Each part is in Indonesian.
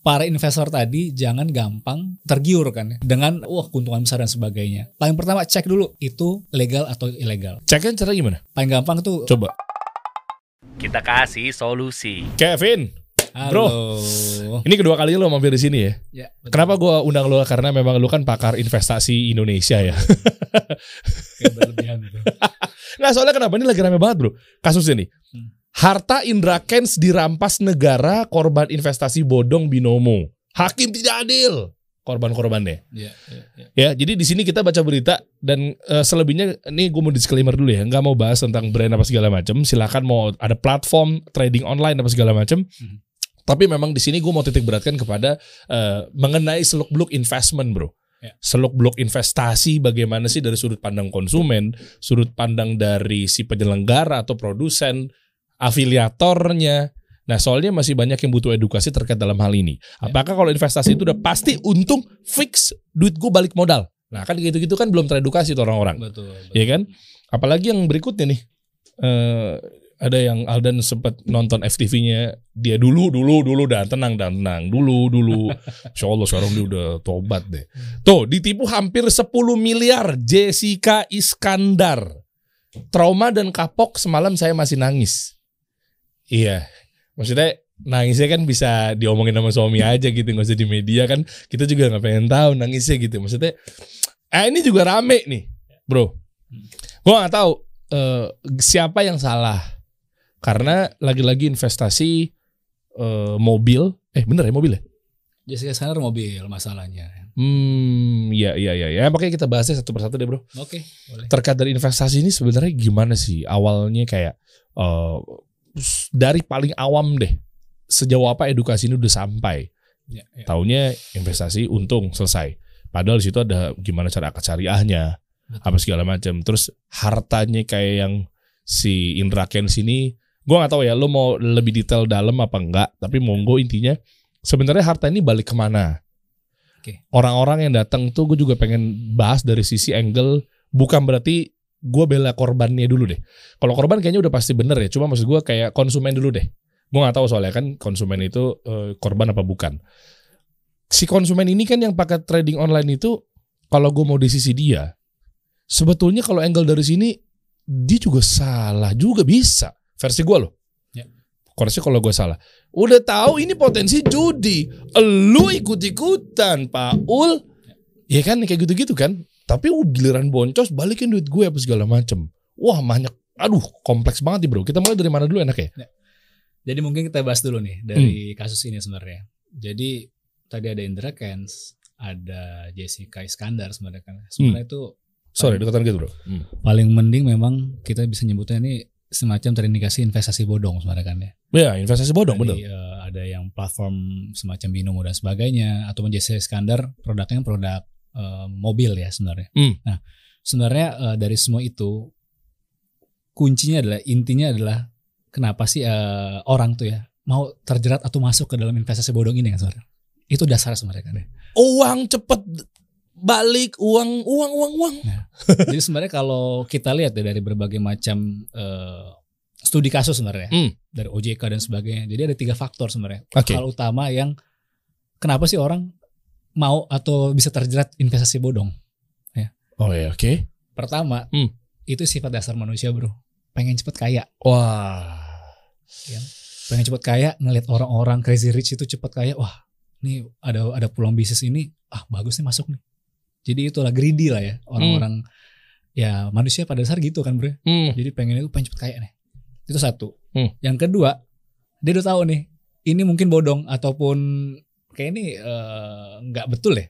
para investor tadi jangan gampang tergiur kan ya dengan wah keuntungan besar dan sebagainya. Paling pertama cek dulu itu legal atau ilegal. Ceknya cara gimana? Paling gampang tuh Coba. Kita kasih solusi. Kevin, halo. ini kedua kali lo mampir di sini ya. Ya, betul. Kenapa gua undang lo? Karena memang lo kan pakar investasi Indonesia ya. Kayak berlebihan gitu. Nggak soalnya kenapa ini lagi rame banget bro kasusnya nih. Hmm. Harta Indra Kents dirampas negara korban investasi bodong binomo. Hakim tidak adil korban-korbannya. Iya, iya, iya. Ya, jadi di sini kita baca berita dan eh, selebihnya ini gue mau disclaimer dulu ya, nggak mau bahas tentang brand apa segala macam. Silakan mau ada platform trading online apa segala macam. Mhm. Tapi memang di sini gue mau titik beratkan kepada eh, mengenai seluk beluk investment, bro. Ya. Seluk beluk investasi bagaimana sih dari sudut pandang konsumen, sudut pandang dari si penyelenggara atau produsen, afiliatornya. Nah, soalnya masih banyak yang butuh edukasi terkait dalam hal ini. Ya. Apakah kalau investasi itu udah pasti untung fix duit gue balik modal? Nah, kan gitu-gitu kan belum teredukasi tuh orang-orang. Betul, betul. Ya kan? Apalagi yang berikutnya nih. eh ada yang Aldan sempat nonton FTV-nya dia dulu dulu dulu dan tenang dan tenang dulu dulu. Insya Allah sekarang dia udah tobat deh. Tuh ditipu hampir 10 miliar Jessica Iskandar. Trauma dan kapok semalam saya masih nangis. Iya. Maksudnya nangisnya kan bisa diomongin sama suami aja gitu nggak usah di media kan. Kita juga nggak pengen tahu nangisnya gitu. Maksudnya eh ini juga rame nih bro. Gua nggak tahu eh, siapa yang salah. Karena lagi-lagi investasi eh, mobil. Eh bener ya mobil ya? Jessica Sandler mobil masalahnya. hmm ya ya ya ya makanya kita bahasnya satu persatu deh bro. Oke, boleh. terkait dari investasi ini sebenarnya gimana sih? Awalnya kayak eh, dari paling awam deh. Sejauh apa edukasi ini udah sampai. Ya, ya. taunya investasi untung selesai. Padahal di situ ada gimana cara akad syariahnya Betul. apa segala macam. Terus hartanya kayak yang si Indra Kents ini gua nggak tahu ya lo mau lebih detail dalam apa enggak tapi monggo intinya sebenarnya harta ini balik ke mana? Orang-orang yang datang tuh gue juga pengen bahas dari sisi angle bukan berarti gue bela korbannya dulu deh. Kalau korban kayaknya udah pasti bener ya cuma maksud gue kayak konsumen dulu deh. Gue nggak tahu soalnya kan konsumen itu eh, korban apa bukan. Si konsumen ini kan yang pakai trading online itu kalau gue mau di sisi dia sebetulnya kalau angle dari sini dia juga salah juga bisa. Versi gue loh. Ya. koreksi kalau gue salah. Udah tahu ini potensi judi. Lu ikut ikutan Paul. Ya kan kayak gitu gitu kan tapi uh, giliran boncos balikin duit gue apa segala macem. Wah banyak. Aduh kompleks banget nih bro. Kita mulai dari mana dulu enak ya. Jadi mungkin kita bahas dulu nih dari kasus ini sebenarnya. Jadi tadi ada Indra Kents, ada Jessica Iskandar sebenarnya kan. Sebenarnya itu sorry dekatan gitu bro. Hmm. paling mending memang kita bisa nyebutnya ini semacam terindikasi investasi bodong sebenarnya kan ya. ya investasi bodong bener eh, ada yang platform semacam Binomo dan sebagainya ataupun Jessica Iskandar produknya produk eh, mobil ya sebenarnya. Hmm. Nah, sebenarnya eh, dari semua itu kuncinya adalah intinya adalah kenapa sih eh, orang tuh ya mau terjerat atau masuk ke dalam investasi bodong ini kan sebenarnya. Itu dasar sebenarnya kan ya. uang cepet balik uang uang uang uang Jadi sebenarnya kalau kita lihat ya dari berbagai macam eh, studi kasus sebenarnya Hmm. dari OJK dan sebagainya. Jadi ada tiga faktor sebenarnya. Oke. Hal utama yang kenapa sih orang mau atau bisa terjerat investasi bodong? oh ya oke Pertama, Hmm. itu sifat dasar manusia, Bro. Pengen cepet kaya, wah pengen cepet kaya, ngelihat orang-orang crazy rich itu cepet kaya, wah, nih ada ada peluang bisnis ini, ah bagus nih masuk nih. Jadi itulah greedy lah ya orang-orang ya manusia pada dasar gitu kan, Bro. Hmm. Jadi pengen itu pengen cepet kaya nih. Itu satu. Hmm. Yang kedua, dia udah tahu nih, ini mungkin bodong ataupun kayak ini eh, nggak betul ya.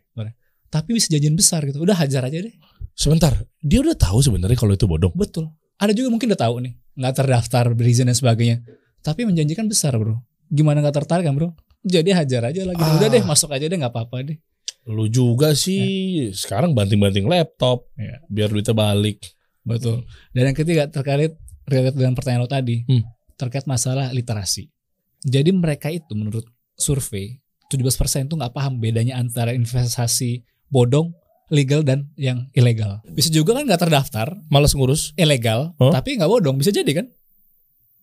Tapi bisa jajan besar gitu. Udah hajar aja deh. sebentar dia udah tahu sebenarnya kalau itu bodong Betul. Ada juga mungkin udah tahu nih, nggak terdaftar, reason dan sebagainya. Tapi menjanjikan besar bro. Gimana nggak tertarik kan bro? Jadi hajar aja lagi. Ah. Udah deh, masuk aja deh, nggak apa-apa deh. lu juga sih sekarang banting-banting laptop Ya. biar duitnya balik Betul. Dan yang ketiga terkait relate dengan pertanyaan lo tadi, Hmm. terkait masalah literasi. Jadi mereka itu menurut survei 17% tuh nggak paham bedanya antara investasi bodong, legal dan yang ilegal. Bisa juga kan nggak terdaftar, malas ngurus ilegal, Oh. tapi nggak bodong. Bisa jadi kan?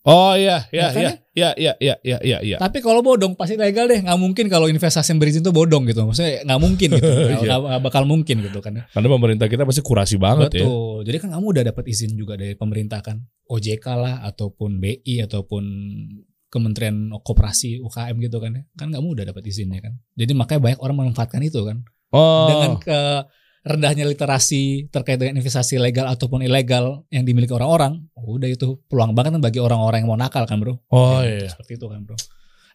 Oh iya, iya, Ya kan iya, iya, iya, iya, iya, iya, iya. Tapi kalau bodong pasti legal deh. Nggak mungkin kalau investasi yang berizin tuh bodong gitu. Maksudnya nggak mungkin gitu. Nggak nggak bakal mungkin gitu kan. Karena pemerintah kita pasti kurasi banget ya. Betul. Jadi kan kamu udah dapat izin juga dari pemerintah kan. OJK lah ataupun BI ataupun Kementerian Koperasi UKM gitu kan ya. Kan kamu udah dapat izinnya kan. Jadi makanya banyak orang memanfaatkan itu kan. Oh, Dengan ke rendahnya literasi terkait dengan investasi legal ataupun ilegal yang dimiliki orang-orang, udah itu peluang banget kan bagi orang-orang yang mau nakal kan, Bro. oh Ya, iya. Seperti itu kan, Bro.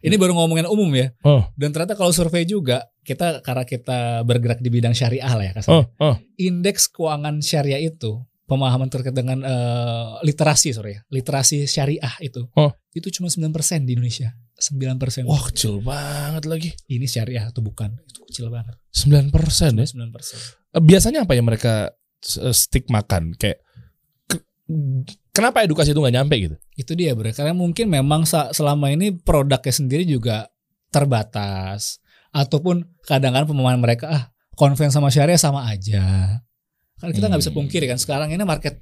Ini baru ngomongin umum ya. Oh. Dan ternyata kalau survei juga kita karena kita bergerak di bidang syariah lah ya Oh, kasarnya. oh. Indeks keuangan syariah itu pemahaman terkait dengan eh, literasi sorry ya, literasi syariah itu. Oh. Itu cuma 9% di Indonesia. 9%. Wah, kecil banget lagi. Ini syariah atau bukan? Itu kecil banget. 9% ya. Cuma 9%. Eh, Biasanya apa yang mereka eh, stick makan? Kayak ke- kenapa edukasi itu nggak nyampe gitu? Itu dia bro. Karena mungkin memang selama ini produknya sendiri juga terbatas. Ataupun kadang-kadang pemahaman mereka ah konven sama syariah sama aja. Karena kita nggak bisa Hmm. pungkiri kan sekarang ini market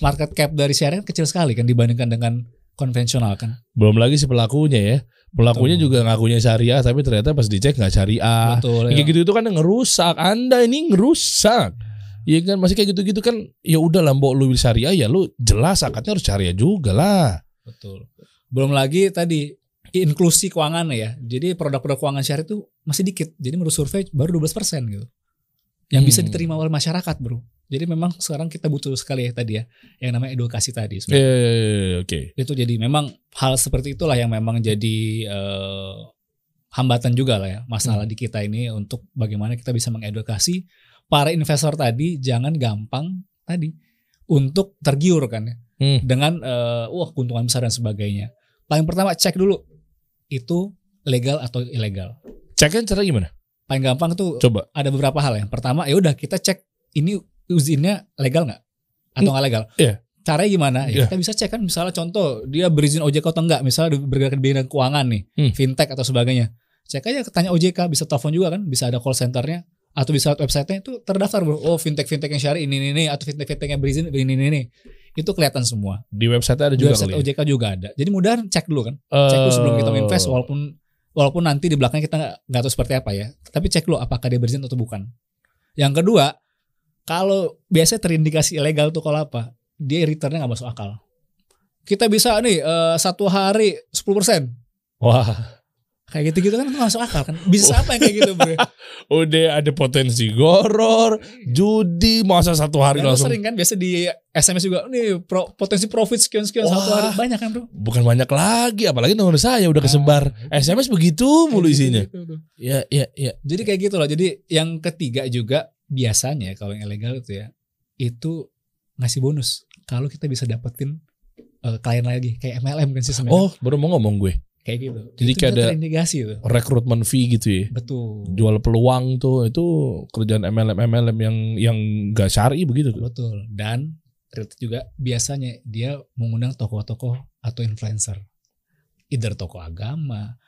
market cap dari syariah kan kecil sekali kan dibandingkan dengan konvensional kan. Belum lagi si pelakunya ya. Pelakunya Betul. juga ngakunya syariah tapi ternyata pas dicek nggak syariah. Betul. Kayak ya. gitu itu kan ngerusak. Anda ini ngerusak. Iya kan masih kayak gitu-gitu kan ya udah lah mbok lu syariah ya lu jelas akadnya harus syariah juga lah. Betul. Belum lagi tadi inklusi keuangan ya. Jadi produk-produk keuangan syariah itu masih dikit. Jadi menurut survei baru 12% gitu. Yang bisa Hmm. diterima oleh masyarakat, Bro. Jadi memang sekarang kita butuh sekali ya tadi ya yang namanya edukasi tadi. Eh sebenarnya. oke. Itu jadi memang hal seperti itulah yang memang jadi eh, hambatan juga lah ya masalah di kita ini untuk bagaimana kita bisa mengedukasi para investor tadi jangan gampang tadi untuk tergiur kan ya Hmm. dengan eh, wah keuntungan besar dan sebagainya. Paling pertama cek dulu itu legal atau ilegal. Ceknya cara gimana? Paling gampang tuh Coba. ada beberapa hal yang pertama ya udah kita cek ini izinnya legal nggak atau nggak legal. Iya. Caranya gimana? Ya, Iya. Kita bisa cek kan misalnya contoh dia berizin OJK atau enggak, misalnya bergerak di bidang keuangan nih, Hmm. fintech atau sebagainya. Cek aja tanya OJK, bisa telepon juga kan, bisa ada call centernya atau bisa websitenya itu terdaftar bro. Oh fintech fintech yang syari ini ini, ini atau fintech fintech yang berizin ini ini ini. Itu kelihatan semua. Di website ada Di juga website kali. ya? OJK juga ada. Jadi mudahan cek dulu kan. Cek dulu sebelum kita Eh, invest walaupun walaupun nanti di belakangnya kita nggak tahu seperti apa ya. Tapi cek dulu apakah dia berizin atau bukan. Yang kedua, kalau biasanya terindikasi ilegal tuh kalau apa? Dia returnnya nggak masuk akal. Kita bisa nih eh, satu hari 10% Wah, kayak gitu-gitu kan itu masuk akal kan? Bisa apa yang kayak gitu bro? udah ada potensi goror, judi, masa satu hari Dan langsung sering kan biasa di SMS juga nih pro- potensi profit sekian sekian satu hari banyak kan bro? bukan banyak lagi, apalagi nomor saya udah kesebar. SMS begitu mulu isinya. gitu-gitu tuh. Ya, ya, ya. Jadi kayak gitu loh. Jadi yang ketiga juga biasanya kalau yang ilegal itu ya itu ngasih bonus kalau kita bisa dapetin eh, klien lagi kayak MLM kan sih sebenarnya. Oh, baru mau ngomong gue. Kayak gitu. jadi itu kayak ada- terindikasi tuh. Rekrutmen fee gitu ya. Betul. Jual peluang tuh itu kerjaan MLM MLM yang yang gak syari begitu tuh. Betul. Dan ternyata juga biasanya dia mengundang tokoh-tokoh atau influencer. Either tokoh agama,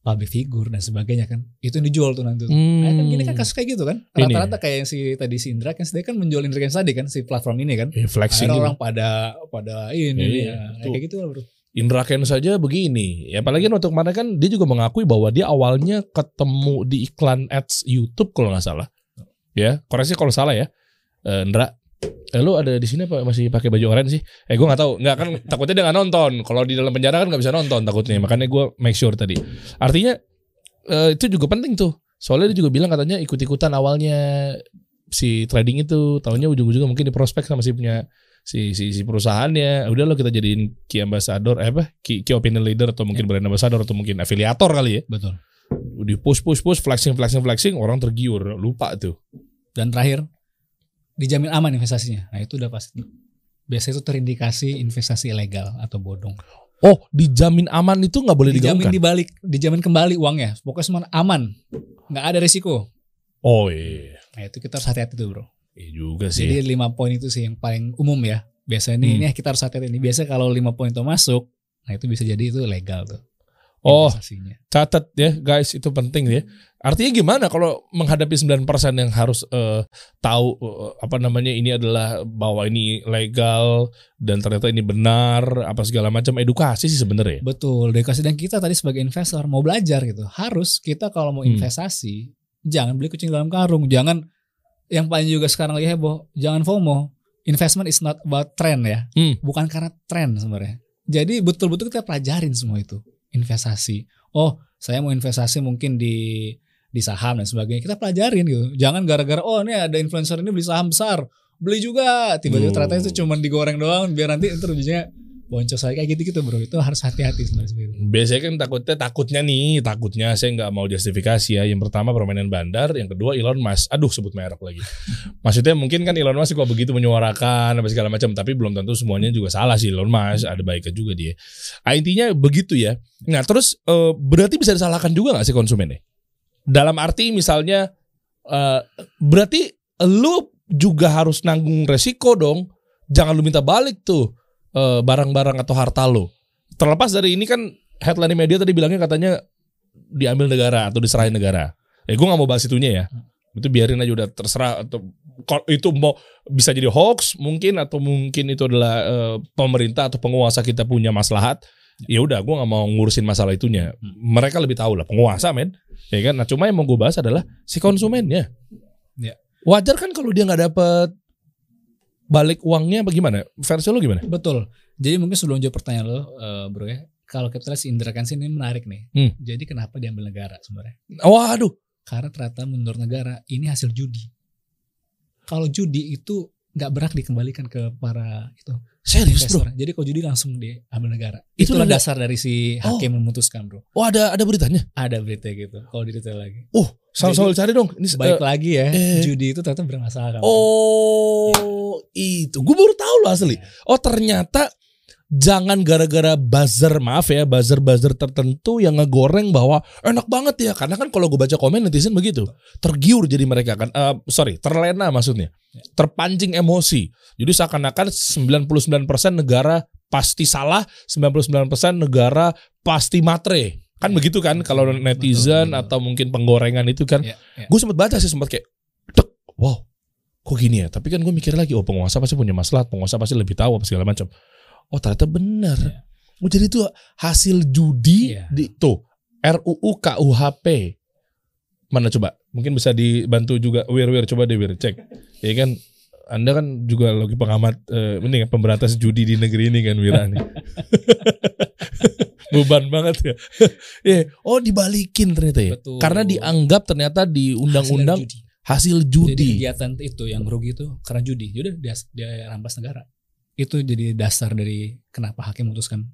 public figure dan sebagainya kan. Itu yang dijual tuh nanti. tuh. Nah, kan gini kan kasus kayak gitu kan. Hmm. Rata-rata kayak yang si tadi si Indra kan dia kan menjual Indra Kents tadi kan si platform ini kan. Eh, flexing Akhirnya orang pada pada ini Iya, ya. betul. kayak gitu lah bro. Indra Ken saja begini. Ya apalagi waktu kemarin kan dia juga mengakui bahwa dia awalnya ketemu di iklan ads YouTube kalau nggak salah. Ya, koreksi kalau salah ya. Eh, Indra, eh, lu ada di sini apa masih pakai baju oranye sih? Eh gue nggak tahu. Nggak kan takutnya dia nggak nonton. Kalau di dalam penjara kan nggak bisa nonton takutnya. Makanya gue make sure tadi. Artinya eh, itu juga penting tuh. Soalnya dia juga bilang katanya ikut-ikutan awalnya si trading itu tahunya ujung-ujungnya mungkin di prospek sama si punya si si, si perusahaannya udah lo kita jadiin key ambassador eh apa key, key opinion leader atau mungkin brand ambassador atau mungkin afiliator kali ya Betul. di push push push flexing flexing flexing orang tergiur lupa tuh Dan terakhir dijamin aman investasinya. Nah itu udah pasti. Biasanya itu terindikasi investasi ilegal atau bodong. oh dijamin aman itu nggak boleh Dijamin digaungkan dibalik, dijamin kembali uangnya. Pokoknya semua aman, nggak ada risiko. oh iya Nah itu kita harus hati-hati tuh bro. Iya juga sih Jadi lima poin itu sih yang paling umum ya. Biasanya ini, Hmm. ini kita harus hati-hati. Ini biasa kalau lima poin itu masuk, nah itu bisa jadi itu legal tuh. Oh, catat ya guys, itu penting ya. Artinya gimana kalau menghadapi 9% yang harus eh, tahu eh, apa namanya ini adalah bahwa ini legal dan ternyata ini benar apa segala macam edukasi sih sebenarnya. Betul, edukasi dan kita tadi sebagai investor mau belajar gitu. Harus kita kalau mau Hmm. investasi jangan beli kucing dalam karung, jangan yang paling juga sekarang lagi heboh, jangan FOMO. Investment is not about trend ya. Hmm. Bukan karena tren sebenarnya. Jadi betul-betul kita pelajarin semua itu. Investasi. Oh, saya mau investasi mungkin di di saham dan sebagainya. Kita pelajarin gitu. Jangan gara-gara oh ini ada influencer ini beli saham besar, beli juga. Tiba-tiba Oh. ternyata itu cuma digoreng doang biar nanti itu boncos kayak gitu-gitu bro. Itu harus hati-hati sebenarnya. Biasanya kan takutnya takutnya nih, takutnya saya nggak mau justifikasi ya. Yang pertama permainan bandar, yang kedua Elon Musk. Aduh sebut merek lagi. Maksudnya mungkin kan Elon Musk kok begitu menyuarakan apa segala macam, tapi belum tentu semuanya juga salah sih Elon Musk. Ada baiknya juga dia. Ah, intinya begitu ya. Nah terus eh, berarti bisa disalahkan juga nggak sih konsumennya? Dalam arti misalnya eh, berarti lu juga harus nanggung resiko dong. Jangan lu minta balik tuh eh, barang-barang atau harta lu. Terlepas dari ini kan headline di media tadi bilangnya katanya diambil negara atau diserahin negara. Ya gue nggak mau bahas itunya ya. Itu biarin aja udah terserah atau itu mau bisa jadi hoax mungkin atau mungkin itu adalah eh, pemerintah atau penguasa kita punya maslahat. Ya udah, gue nggak mau ngurusin masalah itunya. Mereka lebih tahu lah penguasa men, ya kan. Nah cuma yang mau gue bahas adalah si konsumennya. Ya. Wajar kan kalau dia nggak dapet balik uangnya apa gimana? Versi lo gimana? Betul. Jadi mungkin sebelum jawab pertanyaan lo, eh, bro ya, kalau kapitalis Indra Kansi ini menarik nih. Hmm. Jadi kenapa diambil negara sebenarnya? Waduh, Karena ternyata menurut negara ini hasil judi. Kalau judi itu nggak berhak dikembalikan ke para itu serius bro? investor. Jadi kalau judi langsung diambil negara. Itu Itulah dasar dari si hakim memutuskan bro. Oh ada ada beritanya? Ada berita gitu. Kalau detail lagi. Oh, sama-sama cari dong. Ini Baik eh, lagi ya, eh. judi itu ternyata bermasalah. kan? Oh, itu. Gue baru tahu loh asli. Oh, ternyata jangan gara-gara buzzer, maaf ya, buzzer-buzzer tertentu yang ngegoreng bahwa enak banget ya. Karena kan kalau gue baca komen netizen begitu. Tergiur jadi mereka kan. Eh, sorry, terlena maksudnya. Terpancing emosi. Jadi seakan-akan 99% negara pasti salah, 99% negara pasti matre. Kan begitu kan kalau netizen betul. atau mungkin penggorengan itu kan. Ya, ya. Gue sempat baca sih sempat kayak wow kok gini ya tapi kan gue mikir lagi oh penguasa pasti punya masalah penguasa pasti lebih tahu apa segala macam oh ternyata benar Iya. oh jadi itu hasil judi Iya. di tuh RUU KUHP mana coba mungkin bisa dibantu juga Wir Wir coba deh Wir cek ya kan anda kan juga lagi pengamat eh, ini kan pemberantas judi di negeri ini kan Wira nih. Beban banget ya. Eh, oh dibalikin ternyata ya. Betul. Karena dianggap ternyata di undang-undang Hasil judi. hasil Jadi judi. kegiatan itu yang rugi itu karena judi. Jadi dia, dia rampas negara. Itu jadi dasar dari kenapa hakim memutuskan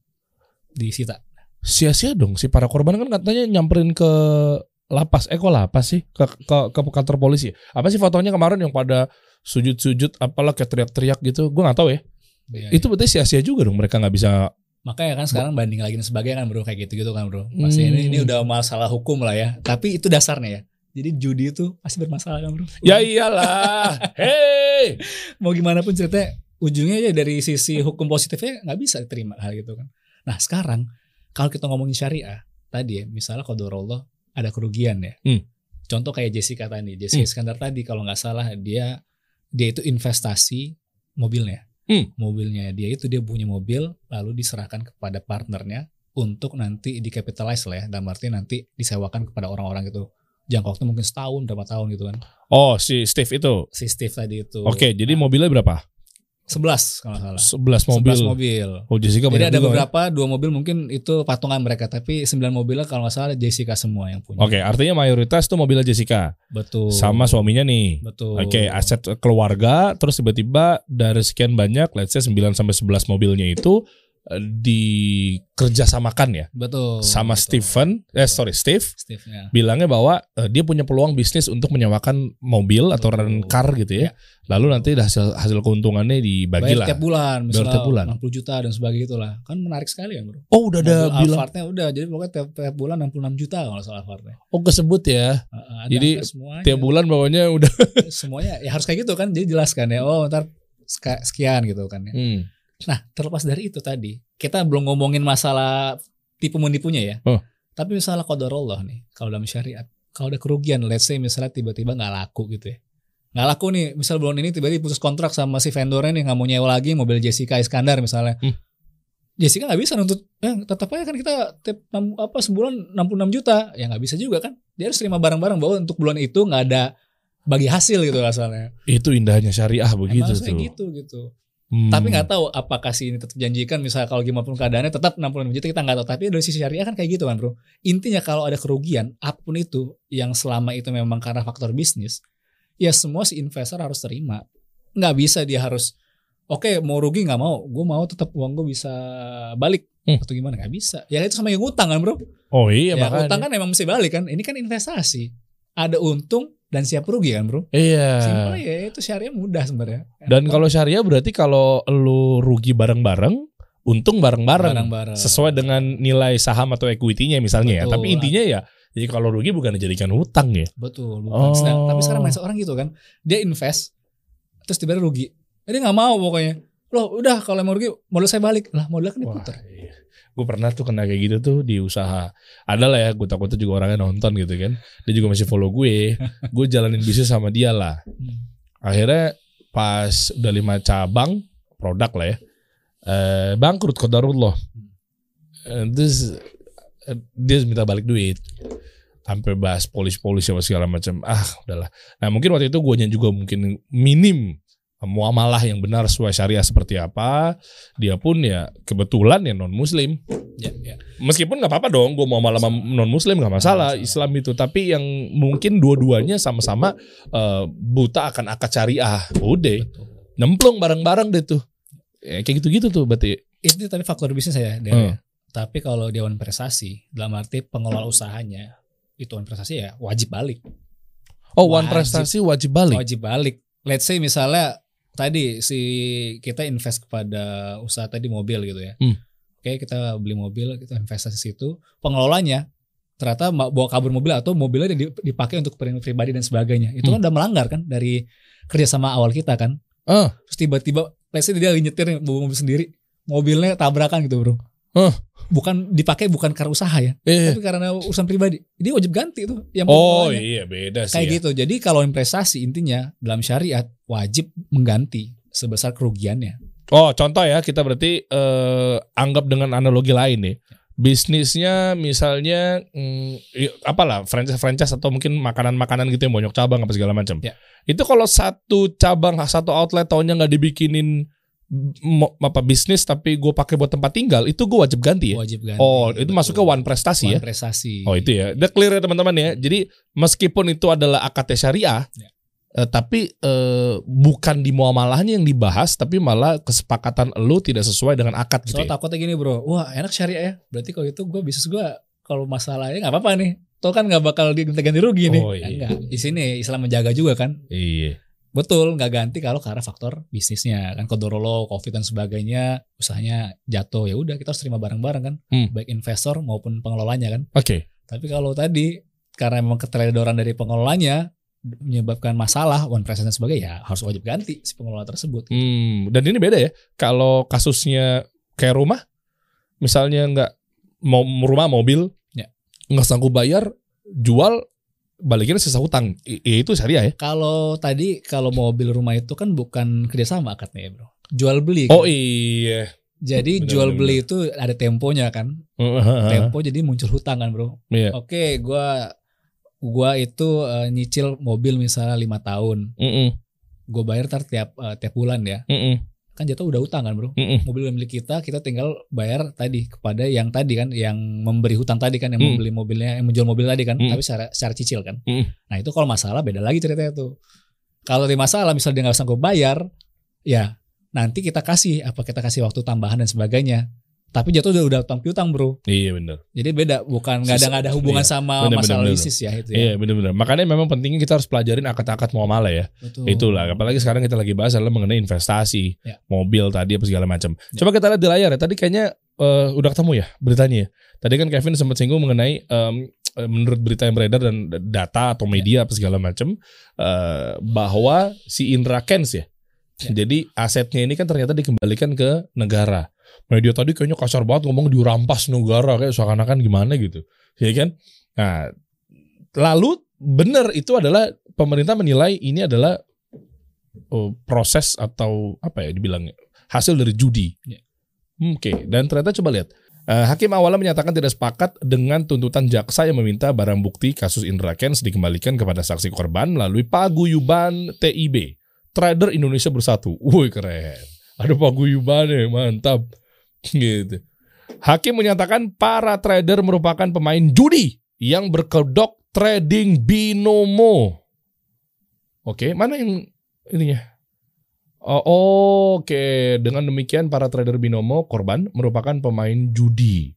disita. Sia-sia dong si para korban kan katanya nyamperin ke lapas. Eh kok lapas sih? Ke ke, ke kantor polisi. Apa sih fotonya kemarin yang pada sujud-sujud apalah kayak teriak-teriak gitu. Gue nggak tahu ya. Ya, Itu berarti sia-sia juga dong mereka nggak bisa. Makanya kan sekarang banding lagi dan sebagainya kan bro kayak gitu-gitu kan bro. Pasti Hmm. ini, ini udah masalah hukum lah ya. Tapi itu dasarnya ya. Jadi judi itu pasti bermasalah kan bro. Ya iyalah. Hei. Mau gimana pun ceritanya ujungnya ya dari sisi hukum positifnya nggak bisa diterima hal gitu kan. Nah sekarang kalau kita ngomongin syariah tadi ya misalnya Allah ada kerugian ya. Hmm. Contoh kayak Jessica tadi. Jessica Hmm. Iskandar tadi kalau nggak salah dia dia itu investasi mobilnya. Hmm. Mobilnya dia itu dia punya mobil lalu diserahkan kepada partnernya untuk nanti dicapitalize lah ya. Dalam arti nanti disewakan kepada orang-orang gitu. Jangka waktu mungkin setahun berapa tahun gitu kan. Oh si Steve itu. Si Steve tadi itu. Oke, jadi mobilnya berapa? 11 kalau salah. 11 mobil. 11 mobil. Oh Jessica Jadi ada ya? beberapa dua mobil mungkin itu patungan mereka tapi 9 mobilnya kalau nggak salah Jessica semua yang punya. Oke, artinya mayoritas tuh mobilnya Jessica Betul. sama suaminya nih. Betul. Oke, aset keluarga terus tiba-tiba dari sekian banyak let's say 9 sampai 11 mobilnya itu dikerjasamakan ya Betul. sama betul. Stephen eh sorry Steve Steve ya. bilangnya bahwa eh, dia punya peluang bisnis untuk menyewakan mobil atau Betul. rent car gitu ya. Lalu nanti hasil hasil keuntungannya dibagi lah. tiap bulan misalnya tiap bulan. 60 juta dan sebagainya itulah. Kan menarik sekali ya, Bro. Oh, udah ada bilang. Alphardnya udah jadi pokoknya tiap, tiap bulan 66 juta kalau salah Alphardnya. Oh, kesebut ya. Ada Jadi. Tiap bulan bawahnya udah. semuanya ya harus kayak gitu kan. Jadi jelaskan ya. Oh, ntar sekian gitu kan ya. Hmm. Nah, terlepas dari itu tadi, kita belum ngomongin masalah tipu menipunya ya. Oh. Tapi misalnya qadarullah nih, kalau dalam syariat, kalau ada kerugian, let's say misalnya tiba-tiba nggak laku gitu ya. Nggak laku nih, misal bulan ini tiba-tiba putus kontrak sama si vendornya nih nggak mau nyewa lagi mobil Jessica Iskandar misalnya. Hmm. Jessica nggak bisa nuntut, eh tetap aja kan kita tiap apa sebulan 66 juta, ya nggak bisa juga kan. Dia harus terima barang-barang bahwa untuk bulan itu nggak ada bagi hasil gitu asalnya. Itu indahnya syariah begitu Emang tuh. gitu gitu. Hmm. Tapi nggak tahu apakah si ini tetap janjikan misalnya kalau gimana pun keadaannya tetap 66 juta kita nggak tahu. Tapi dari sisi syariah kan kayak gitu kan bro. Intinya kalau ada kerugian apa pun itu yang selama itu memang karena faktor bisnis, ya semua si investor harus terima. Nggak bisa dia harus oke mau rugi nggak mau, gue mau tetap uang gue bisa balik Hmm. atau gimana nggak bisa. Ya itu sama yang utang kan bro. Oh iya ya makanya. utang kan emang mesti balik kan. Ini kan investasi. Ada untung dan siap rugi kan bro. Iya. Simpel ya itu syariah mudah sebenarnya. Dan kalau syariah berarti kalau lu rugi bareng-bareng, untung bareng-bareng. Sesuai dengan nilai saham atau equity-nya misalnya ya. Betul. Tapi intinya ya, jadi kalau rugi bukan dijadikan hutang ya. Betul, bukan. Oh. Sedang- tapi sekarang banyak orang gitu kan, dia invest, terus tiba-tiba rugi. Dia nggak mau pokoknya. Loh, udah kalau mau rugi, modal saya balik. Lah, modal kan diputar. iya. Gue pernah tuh kena kayak gitu tuh di usaha. Ada lah ya, gue takutnya juga orangnya nonton gitu kan. Dia juga masih follow gue. gue jalanin bisnis sama dia lah. Hmm. Akhirnya pas udah lima cabang produk lah ya. Eh, bangkrut kodarullah. Eh, Terus eh, dia minta balik duit. Sampai bahas polis-polis sama segala macam. Ah, udahlah. Nah, mungkin waktu itu gue juga mungkin minim muamalah yang benar sesuai syariah seperti apa. Dia pun ya kebetulan ya non muslim. Ya, ya. Meskipun nggak apa-apa dong, gue mau malam non muslim nggak masalah, masalah. Islam itu. Tapi yang mungkin dua-duanya sama-sama eh, buta akan akad syariah. Udah, nemplung bareng-bareng deh tuh. Ya, kayak gitu-gitu tuh berarti. Itu tadi faktor bisnis saya. Hmm. Tapi kalau dia one prestasi, dalam arti pengelola usahanya, itu one prestasi ya wajib balik. Oh, one Wajib. prestasi wajib balik. Wajib balik. Let's say misalnya tadi si kita invest kepada usaha tadi mobil gitu ya. Hmm. Oke, kita beli mobil, kita investasi situ. Pengelolanya ternyata bawa kabur mobil atau mobilnya di- dipakai untuk kepentingan pribadi dan sebagainya. Itu kan Hmm. udah melanggar kan dari kerjasama awal kita kan. Ah. Terus tiba-tiba, let's say dia nyetir bawa mobil sendiri, mobilnya tabrakan gitu bro. Hah. Bukan dipakai bukan karena usaha ya, Eh. tapi karena urusan pribadi. Dia wajib ganti tuh. Yang Oh pengelolanya iya beda sih. kayak ya. gitu. Jadi kalau investasi intinya dalam syariat wajib mengganti sebesar kerugiannya. Oh contoh ya kita berarti eh, anggap dengan analogi lain nih. Bisnisnya misalnya mm, i- apalah franchise franchise atau mungkin makanan-makanan gitu yang banyak cabang apa segala macam. Ya. Itu kalau satu cabang satu outlet tahunnya nggak dibikinin apa bisnis tapi gue pakai buat tempat tinggal itu gue wajib ganti ya. Wajib ganti. Oh itu Betul. masuk ke one prestasi One ya. prestasi. Oh itu ya. Udah clear ya teman-teman ya. Jadi meskipun itu adalah akad syariah, Ya. eh, tapi eh, bukan di muamalahnya yang dibahas, tapi malah kesepakatan lu tidak sesuai dengan akad gitu. Soalnya Ya? takutnya gini bro, wah enak syariah ya. Berarti kalau itu gue bisnis gue kalau masalahnya nggak apa-apa nih. Tuh kan nggak bakal di- ganti rugi nih. Oh, Ya, iya. enggak. Di sini Islam menjaga juga kan. Iya. Betul, nggak ganti kalau karena faktor bisnisnya kan kodorolo, covid dan sebagainya, usahanya jatuh ya udah kita harus terima bareng-bareng kan, Hmm. baik investor maupun pengelolanya kan. Oke. Tapi kalau tadi karena memang keteledoran dari pengelolanya menyebabkan masalah one percent dan sebagainya, ya harus wajib ganti si pengelola tersebut. Hmm, dan ini beda ya. Kalau kasusnya kayak rumah, misalnya nggak mau rumah mobil, Ya. nggak sanggup bayar, jual, balikin sisa hutang. I- i- itu syariah ya. Kalau tadi kalau mobil rumah itu kan bukan kerjasama akadnya ya bro, jual beli. Kan? Oh iya. jadi benar, jual beli itu ada temponya kan, tempo jadi muncul hutang kan bro. Iya. Oke, gua gua itu eh, nyicil mobil misalnya lima tahun, Mm-mm. gue bayar tar tiap eh, tiap bulan ya, Mm-mm. Kan jatuh udah hutang kan bro. Mm-mm. Mobil milik kita, kita tinggal bayar tadi kepada yang tadi kan, yang memberi hutang tadi kan, yang Hmm. membeli mobilnya, yang menjual mobil tadi kan, Hmm. tapi secara secara cicil kan. Hmm. Nah itu kalau masalah beda lagi ceritanya tuh. Kalau di masalah misalnya dia nggak sanggup bayar, ya nanti kita kasih apa kita kasih waktu tambahan dan sebagainya. Tapi jatuh udah udah utang piutang bro. Iya benar. Jadi beda, bukan nggak ada nggak ada hubungan Iya. sama Bener, masalah bener, bener. ya itu ya. Iya benar-benar. Makanya memang pentingnya kita harus pelajarin akad-akad muamalah ya. Betul. Itulah. Apalagi sekarang kita lagi bahas adalah mengenai investasi, Ya. mobil tadi apa segala macam. Ya. Coba kita lihat di layar ya. Tadi kayaknya eh, udah ketemu ya beritanya. ya. Tadi kan Kevin sempat singgung mengenai eh, menurut berita yang beredar dan data atau media apa segala macam eh, bahwa si Indra Kents ya. Ya. Jadi asetnya ini kan ternyata dikembalikan ke negara. Media tadi kayaknya kasar banget ngomong dirampas negara kayak seakan-akan gimana gitu. ya kan? Nah, lalu benar itu adalah pemerintah menilai ini adalah oh, proses atau apa ya dibilang hasil dari judi. Ya. Oke, dan ternyata coba lihat. Eh, hakim awalnya menyatakan tidak sepakat dengan tuntutan jaksa yang meminta barang bukti kasus Indra Kents dikembalikan kepada saksi korban melalui paguyuban TIB. Trader Indonesia Bersatu. Woi keren. Ada paguyuban ya, mantap. Gitu. Hakim menyatakan para trader merupakan pemain judi yang berkedok trading binomo. Oke, mana yang ininya? Oh, Oke, dengan demikian para trader binomo korban merupakan pemain judi.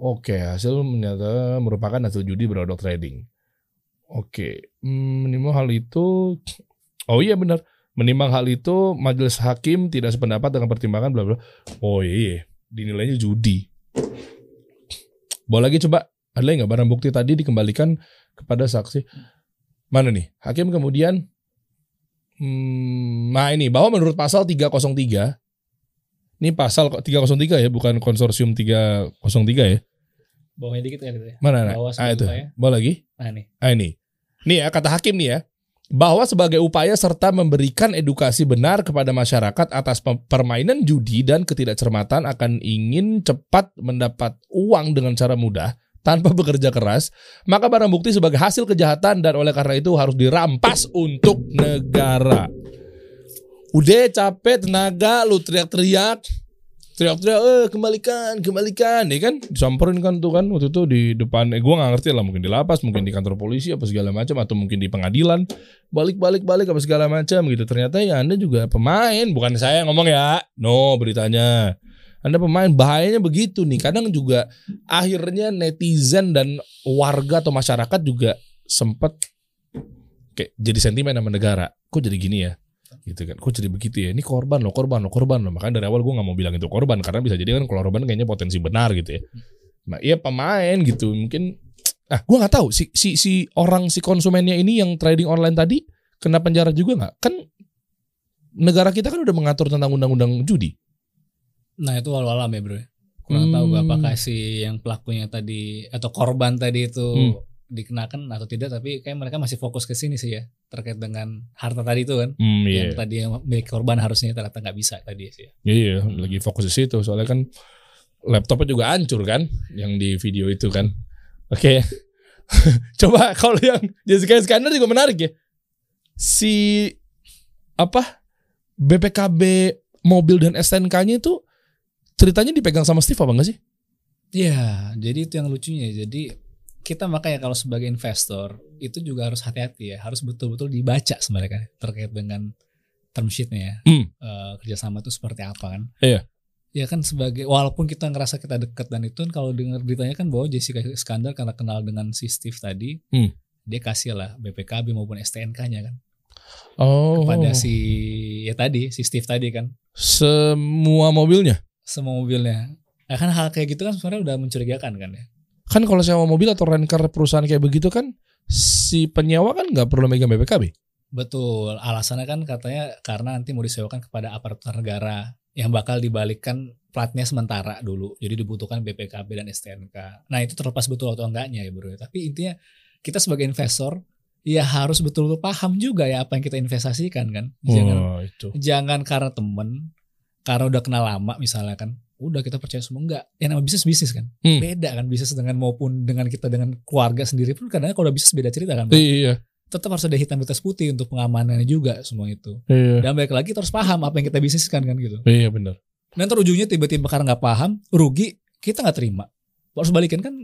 Oke, hasil menyata merupakan hasil judi berkedok trading. Oke, hmm, menimbang hal itu, oh iya benar, menimbang hal itu majelis hakim tidak sependapat dengan pertimbangan bla bla. Oh iya, dinilainya judi. Boleh lagi coba, ada lagi nggak barang bukti tadi dikembalikan kepada saksi? Mana nih? Hakim kemudian Hmm, nah ini bahwa menurut pasal 303 ini pasal 303 ya bukan konsorsium 303 ya. Bawahnya dikit kan gitu ya. Mana nah, ah, itu. Bawa lagi. Nah nih. Ah ini. Nih ya kata hakim nih ya. Bahwa sebagai upaya serta memberikan edukasi benar kepada masyarakat atas pe- permainan judi dan ketidakcermatan akan ingin cepat mendapat uang dengan cara mudah tanpa bekerja keras, maka barang bukti sebagai hasil kejahatan dan oleh karena itu harus dirampas untuk negara. Udah capek tenaga lu teriak-teriak teriak-teriak eh kembalikan kembalikan. Ya kan disamperin kan tuh kan waktu itu di depan eh gua nggak ngerti lah mungkin di lapas mungkin di kantor polisi apa segala macam atau mungkin di pengadilan. Balik balik balik apa segala macam gitu. Ternyata ya anda juga pemain bukan saya yang ngomong ya. No beritanya. Anda pemain bahayanya begitu nih. Kadang juga akhirnya netizen dan warga atau masyarakat juga sempet kayak jadi sentimen sama negara. Kok jadi gini ya gitu kan. Kok jadi begitu ya? Ini korban loh korban loh korban loh. Makanya dari awal gue nggak mau bilang itu korban karena bisa jadi kan kalau korban kayaknya potensi benar gitu ya. Nah iya pemain gitu. Mungkin ah gue nggak tahu si si si orang si konsumennya ini yang trading online tadi kena penjara juga nggak? Kan negara kita kan udah mengatur tentang undang-undang judi. Nah itu walau alam ya bro. Kurang Hmm. tahu gue apakah si yang pelakunya tadi atau korban tadi itu Hmm. Dikenakan atau tidak. Tapi kayak mereka masih fokus ke sini sih ya terkait dengan harta tadi itu kan. hmm, iya Yang tadi yang milik korban harusnya ternyata nggak bisa tadi sih. Ya. iya lagi fokus di situ soalnya kan laptopnya juga hancur kan yang di video itu kan oke coba kalau yang Jessica Iskandar juga menarik ya si apa BPKB mobil dan STNK-nya itu ceritanya dipegang sama Steve apa enggak sih? Iya, jadi itu yang lucunya. Jadi kita makanya kalau sebagai investor itu juga harus hati-hati ya, harus betul-betul dibaca sebenarnya kan terkait dengan term sheetnya ya, Hmm. Eh, kerjasama itu seperti apa kan? Iya. Ya kan sebagai walaupun kita ngerasa kita deket dan itu kan kalau dengar beritanya kan bahwa Jessica Iskandar karena kenal dengan si Steve tadi, Hmm. dia kasih lah BPKB maupun STNK-nya kan Oh. kepada si ya tadi si Steve tadi kan semua mobilnya. semua mobilnya. Nah, kan hal kayak gitu kan sebenarnya udah mencurigakan kan ya. Kan kalau sewa mobil atau rent-car perusahaan kayak begitu kan si penyewa kan nggak perlu megang BPKB. Betul, alasannya kan katanya karena nanti mau disewakan kepada aparatur negara yang bakal dibalikkan platnya sementara dulu. Jadi dibutuhkan BPKB dan STNK. Nah itu terlepas betul atau enggaknya ya bro. Tapi intinya kita sebagai investor ya harus betul-betul paham juga ya apa yang kita investasikan kan. Jangan Wah, itu. jangan karena temen, karena udah kenal lama misalnya kan, udah kita percaya semua enggak. Yang nama bisnis bisnis kan, Hmm. beda kan bisnis dengan maupun dengan kita dengan keluarga sendiri pun kadang kalau udah bisnis beda cerita kan. Iya, Tetap harus ada hitam di atas putih untuk pengamanannya juga semua itu. iya. Dan balik lagi kita harus paham apa yang kita bisniskan kan gitu. Iya benar. Dan ntar ujungnya tiba-tiba karena nggak paham, rugi, kita nggak terima. Harus balikin kan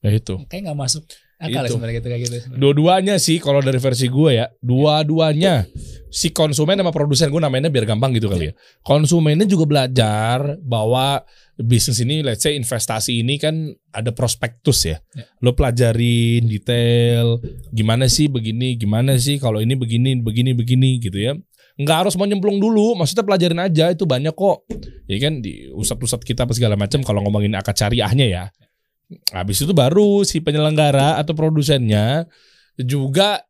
Ya itu. kayak nggak masuk akal ya Itu. sebenarnya gitu kayak gitu. Dua-duanya sih kalau dari versi gue ya, dua-duanya si konsumen sama produsen gue namanya biar gampang gitu kali ya. Konsumennya juga belajar bahwa bisnis ini, let's say investasi ini kan ada prospektus ya. Ya. Lo pelajarin detail, gimana sih begini, gimana sih kalau ini begini, begini, begini gitu ya. Nggak harus mau nyemplung dulu, maksudnya pelajarin aja itu banyak kok. Ya kan di usap-usap kita apa segala macam kalau ngomongin akad syariahnya ya. Habis itu baru si penyelenggara atau produsennya juga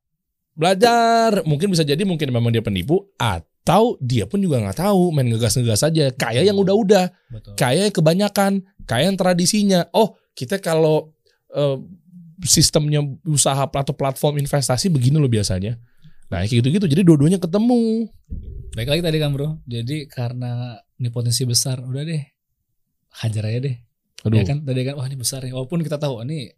belajar. Mungkin bisa jadi mungkin memang dia penipu atau dia pun juga nggak tahu main ngegas-ngegas aja. Kayak yang udah-udah, kayak yang kebanyakan, kayak yang tradisinya. Oh kita kalau eh, sistemnya usaha atau platform investasi begini loh biasanya. Nah kayak gitu-gitu. Jadi dua-duanya ketemu. Baik lagi tadi kan bro. Jadi karena ini potensi besar, udah deh hajar aja deh. Aduh. Ya kan tadi kan wah ini besar ya. Walaupun kita tahu ini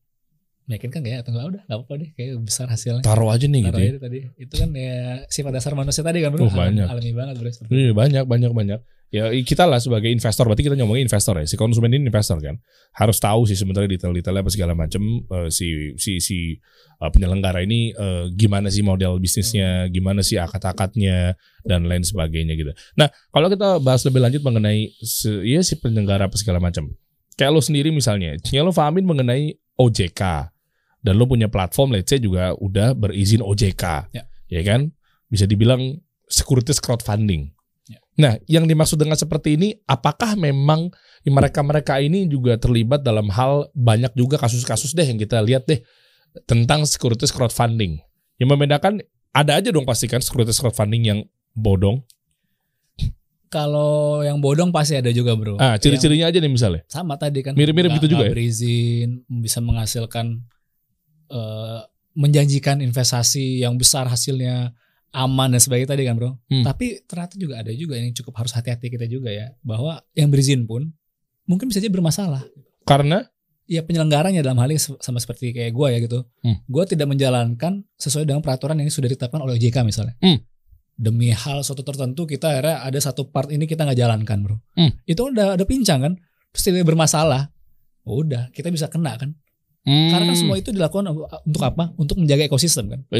meyakinkan kayak atau enggak udah nggak apa-apa deh kayak besar hasilnya. Taruh aja nih gitu. Taruh ya. aja deh tadi. Itu kan ya sifat dasar manusia tadi kan bro. Oh, banyak. Alami banget bro. Iya banyak banyak banyak. Ya kita lah sebagai investor, berarti kita ngomongin investor ya. Si konsumen ini investor kan, harus tahu sih sebenarnya detail-detailnya apa segala macam. eh, si si si eh, penyelenggara ini eh, gimana sih model bisnisnya, gimana sih akad-akadnya dan lain sebagainya gitu. Nah kalau kita bahas lebih lanjut mengenai ya si penyelenggara apa segala macam. Kayak lo sendiri misalnya, ya lo fahamin mengenai OJK dan lo punya platform, let's say juga udah berizin OJK, Ya. ya kan? Bisa dibilang securities crowdfunding. Ya. Nah, yang dimaksud dengan seperti ini, apakah memang mereka-mereka ini juga terlibat dalam hal banyak juga kasus-kasus deh yang kita lihat deh tentang securities crowdfunding. Yang membedakan ada aja dong pastikan securities crowdfunding yang bodong. Kalau yang bodong pasti ada juga bro. Ah, ciri-cirinya aja nih misalnya. sama tadi kan. Mirip-mirip gitu juga ya? Berizin bisa menghasilkan eh, menjanjikan investasi yang besar hasilnya aman dan sebagainya tadi kan bro. Hmm. Tapi ternyata juga ada juga yang cukup harus hati-hati kita juga ya bahwa yang berizin pun mungkin bisa jadi bermasalah. Karena Ya penyelenggaranya dalam hal ini sama seperti kayak gue ya gitu. Hmm. Gue tidak menjalankan sesuai dengan peraturan yang sudah ditetapkan oleh OJK misalnya. Hmm. Demi hal suatu tertentu kita akhirnya ada satu part ini kita nggak jalankan bro. Hmm. Itu udah ada pincang kan. Terus tidak bermasalah. Udah kita bisa kena kan. Karena kan semua itu dilakukan untuk apa? Untuk menjaga ekosistem kan. Menjaga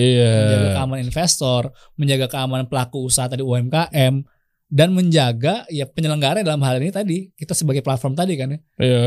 Iya. keamanan investor, menjaga keamanan pelaku usaha tadi UMKM dan menjaga ya penyelenggara dalam hal ini tadi kita sebagai platform tadi kan ya. Iya.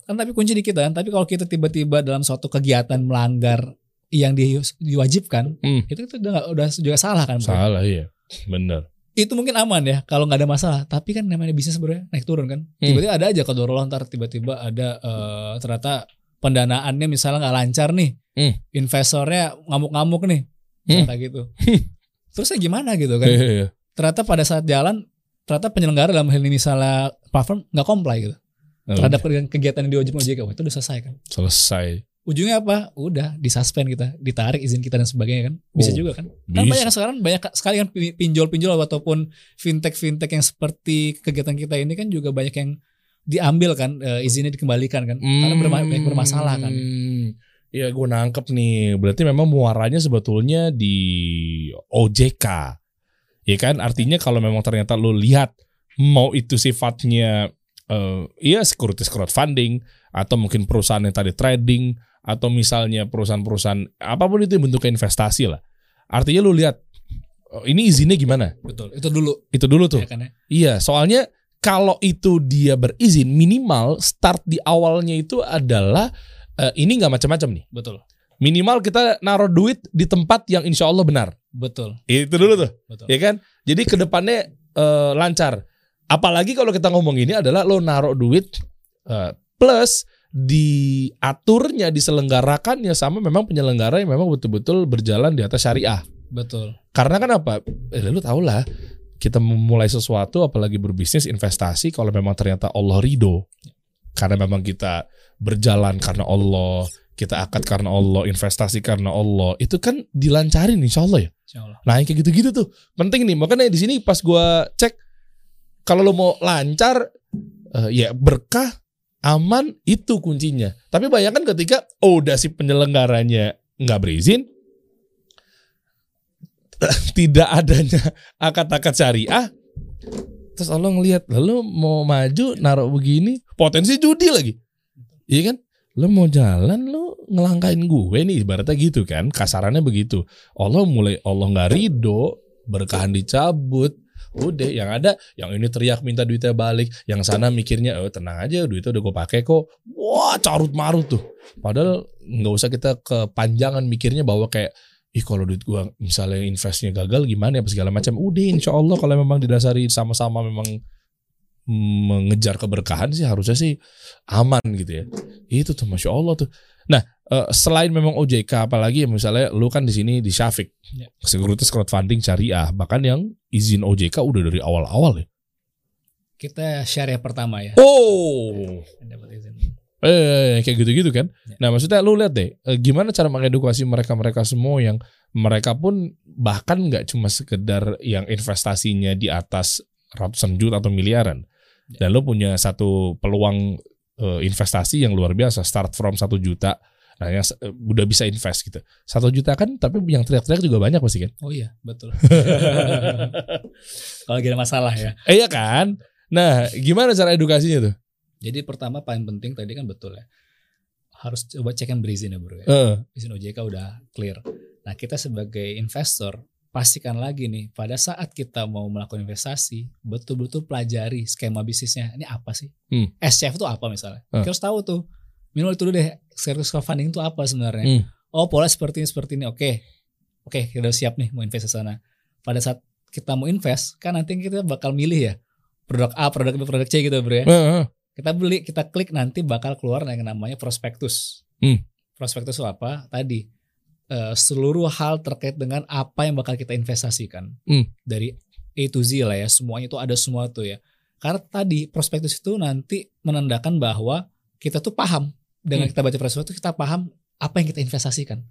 Kan tapi kunci di kita kan. Tapi kalau kita tiba-tiba dalam suatu kegiatan melanggar yang di- diwajibkan, Hmm. itu itu udah, udah juga salah kan. Bro? Salah iya. Bener. Itu mungkin aman ya kalau nggak ada masalah. Tapi kan namanya bisnis sebenarnya naik turun kan. Hmm. Tiba-tiba ada aja kalau ntar tiba-tiba ada eh, ternyata pendanaannya misalnya nggak lancar nih. Hmm. Investornya ngamuk-ngamuk nih. Hmm. Ternyata gitu. Terusnya gimana gitu kan. Iya. Ternyata pada saat jalan ternyata penyelenggara dalam hal ini misalnya platform nggak comply gitu terhadap kegiatan yang diwajibkan OJK itu udah selesai kan selesai. Ujungnya apa udah disuspend kita ditarik izin kita dan sebagainya kan bisa Oh, juga kan kan bisa. banyak sekarang banyak sekali kan pinjol-pinjol ataupun fintech fintech yang seperti kegiatan kita ini kan juga banyak yang diambil kan eh, izinnya dikembalikan kan karena berma- banyak bermasalah kan Hmm. Ya gue nangkep nih. Berarti memang muaranya sebetulnya di OJK. Ya kan? Artinya kalau memang ternyata lo lihat mau itu sifatnya eh iya securities crowdfunding atau mungkin perusahaan yang tadi trading atau misalnya perusahaan-perusahaan apa pun itu bentuknya investasi lah. Artinya lo lihat oh, ini izinnya gimana? betul itu dulu Itu dulu tuh. ya kan ya Iya, soalnya kalau itu dia berizin minimal start di awalnya itu adalah eh, ini nggak macam-macam nih. betul Minimal kita naruh duit di tempat yang insya Allah benar. betul Itu dulu tuh, betul ya kan? Jadi ke depannya eh, lancar. Apalagi kalau kita ngomong ini adalah lo naruh duit eh, plus diaturnya, diselenggarakannya sama memang penyelenggara yang memang betul-betul berjalan di atas syariah. betul Karena kan apa? Eh, lu tau lah, kita memulai sesuatu apalagi berbisnis investasi kalau memang ternyata Allah ridho. Karena memang kita berjalan karena Allah, kita akad karena Allah, investasi karena Allah, itu kan dilancarin insya Allah ya. Insya Allah Nah yang kayak gitu-gitu tuh penting nih. Makanya di sini pas gua cek kalau lo mau lancar eh, ya berkah aman itu kuncinya. Tapi bayangkan ketika oh, udah si penyelenggaranya nggak berizin, tidak adanya akad-akad syariah, terus Allah ngelihat lalu mau maju naruh begini potensi judi lagi, iya kan? Lo mau jalan lo ngelangkain gue nih ibaratnya gitu kan kasarannya begitu Allah mulai Allah nggak ridho berkahan dicabut udah yang ada yang ini teriak minta duitnya balik yang sana mikirnya oh tenang aja duitnya udah gue pakai kok. Wah carut marut tuh. Padahal nggak usah kita kepanjangan mikirnya bahwa kayak ih kalau duit gue misalnya investnya gagal gimana ya segala macam. Udah insya Allah kalau memang didasari sama-sama memang mengejar keberkahan sih harusnya sih aman gitu ya. Itu tuh masya Allah tuh nah eh, selain memang OJK apalagi ya misalnya lu kan di sini di Syafiq Ya. sekuritas crowdfunding syariah bahkan yang izin OJK udah dari awal-awal ya kita syariah pertama ya oh dapat izin Eh, kayak gitu-gitu kan. Ya. Nah, maksudnya lu lihat deh, eh, gimana cara mengedukasi mereka-mereka semua yang mereka pun bahkan nggak cuma sekedar yang investasinya di atas ratusan juta atau miliaran. Ya. Dan lu punya satu peluang eh, investasi yang luar biasa, start from satu juta. Nah, yang eh, udah bisa invest gitu. Satu juta kan, tapi yang teriak-teriak juga banyak pasti kan. Oh iya, betul. Kalau ada masalah ya. Eh, iya kan? Nah, gimana cara edukasinya tuh? Jadi pertama paling penting tadi kan betul ya. Harus coba cek and berizin ya bro ya. Eh, Izin OJK udah clear. Nah kita sebagai investor pastikan lagi nih pada saat kita mau melakukan investasi betul-betul pelajari skema bisnisnya ini apa sih? Hmm. SCF itu apa misalnya? Kita harus tahu tuh. Minimal itu dulu deh service crowdfunding itu apa sebenarnya? Hmm. Oh pola seperti ini seperti ini. Oke, oke kita udah siap nih mau invest ke sana. Pada saat kita mau invest kan nanti kita bakal milih ya produk A, produk B, produk C gitu bro ya eh. kita beli kita klik nanti bakal keluar yang namanya prospektus Hmm. prospektus itu apa tadi eh, seluruh hal terkait dengan apa yang bakal kita investasikan Hmm. dari A to Z lah ya semuanya itu ada semua tuh ya karena tadi prospektus itu nanti menandakan bahwa kita tuh paham dengan Hmm. kita baca prospektus kita paham apa yang kita investasikan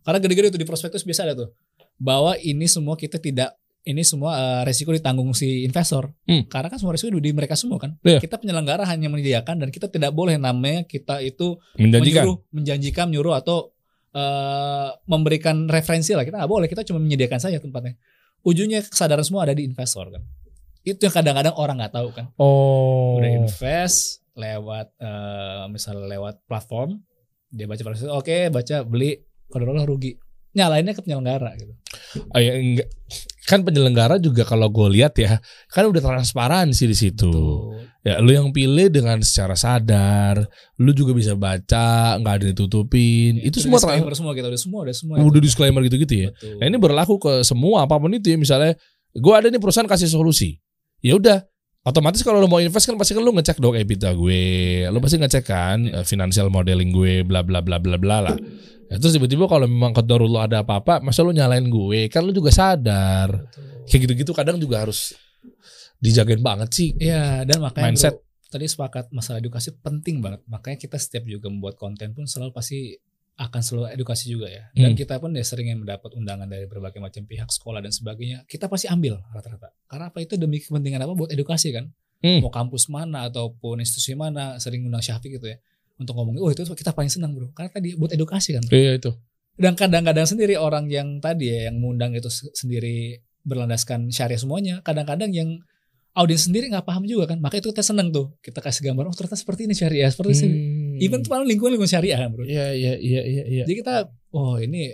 karena gede-gede tuh di prospektus biasa ada tuh bahwa ini semua kita tidak ini semua eh, resiko ditanggung si investor Hmm. karena kan semua resiko di mereka semua kan Iya. kita penyelenggara hanya menyediakan dan kita tidak boleh namanya kita itu Menjanjikan. menyuruh, menjanjikan, menyuruh atau eh, memberikan referensi lah. Kita nggak boleh, kita cuma menyediakan saja tempatnya. Ujungnya kesadaran semua ada di investor kan. Itu yang kadang-kadang orang nggak tahu kan. Oh. Udah invest lewat eh, misalnya lewat platform, dia baca proses, oke baca beli, kalau rugi. Nyalainnya ke penyelenggara gitu. Ah, ya, enggak. Kan penyelenggara juga kalau gue lihat ya, kan udah transparan sih di situ. Tuh. Ya, lu yang pilih dengan secara sadar, lu juga bisa baca, nggak ada ditutupin. itu Udah semua disclaimer semua kita udah semua udah semua. udah itu. disclaimer gitu-gitu ya. Betul. Nah, ini berlaku ke semua apa pun itu ya. Misalnya, gue ada nih perusahaan kasih solusi. Ya udah, otomatis kalau lu mau invest kan pasti kan lu ngecek dong EBITDA gue, lu pasti ngecek kan eh, financial modeling gue, bla bla bla bla bla lah. Ya, terus tiba-tiba kalau memang kedor lu ada apa-apa, masa lu nyalain gue? Kan lu juga sadar. Betul. Kayak gitu-gitu kadang juga harus dijagain banget sih. Iya, dan makanya Mindset. bro, tadi sepakat masalah edukasi penting banget. Makanya kita setiap juga membuat konten pun selalu pasti akan selalu edukasi juga ya. Dan Hmm. kita pun ya sering mendapat undangan dari berbagai macam pihak sekolah dan sebagainya. Kita pasti ambil rata-rata. Karena apa itu demi kepentingan apa? Buat edukasi kan. Hmm. Mau kampus mana ataupun institusi mana sering undang Syafiq gitu ya. Untuk ngomongin, oh itu kita paling senang bro. Karena tadi buat edukasi kan. Iya itu. Dan kadang-kadang sendiri orang yang tadi ya yang mengundang itu se- sendiri berlandaskan syariah semuanya. Kadang-kadang yang audiens sendiri nggak paham juga kan. Maka itu kita seneng tuh. Kita kasih gambar, oh ternyata seperti ini syariah, seperti ini. Hmm. Even tuh lingkungan lingkungan syariah kan bro. Iya iya iya iya iya. Jadi kita, oh ini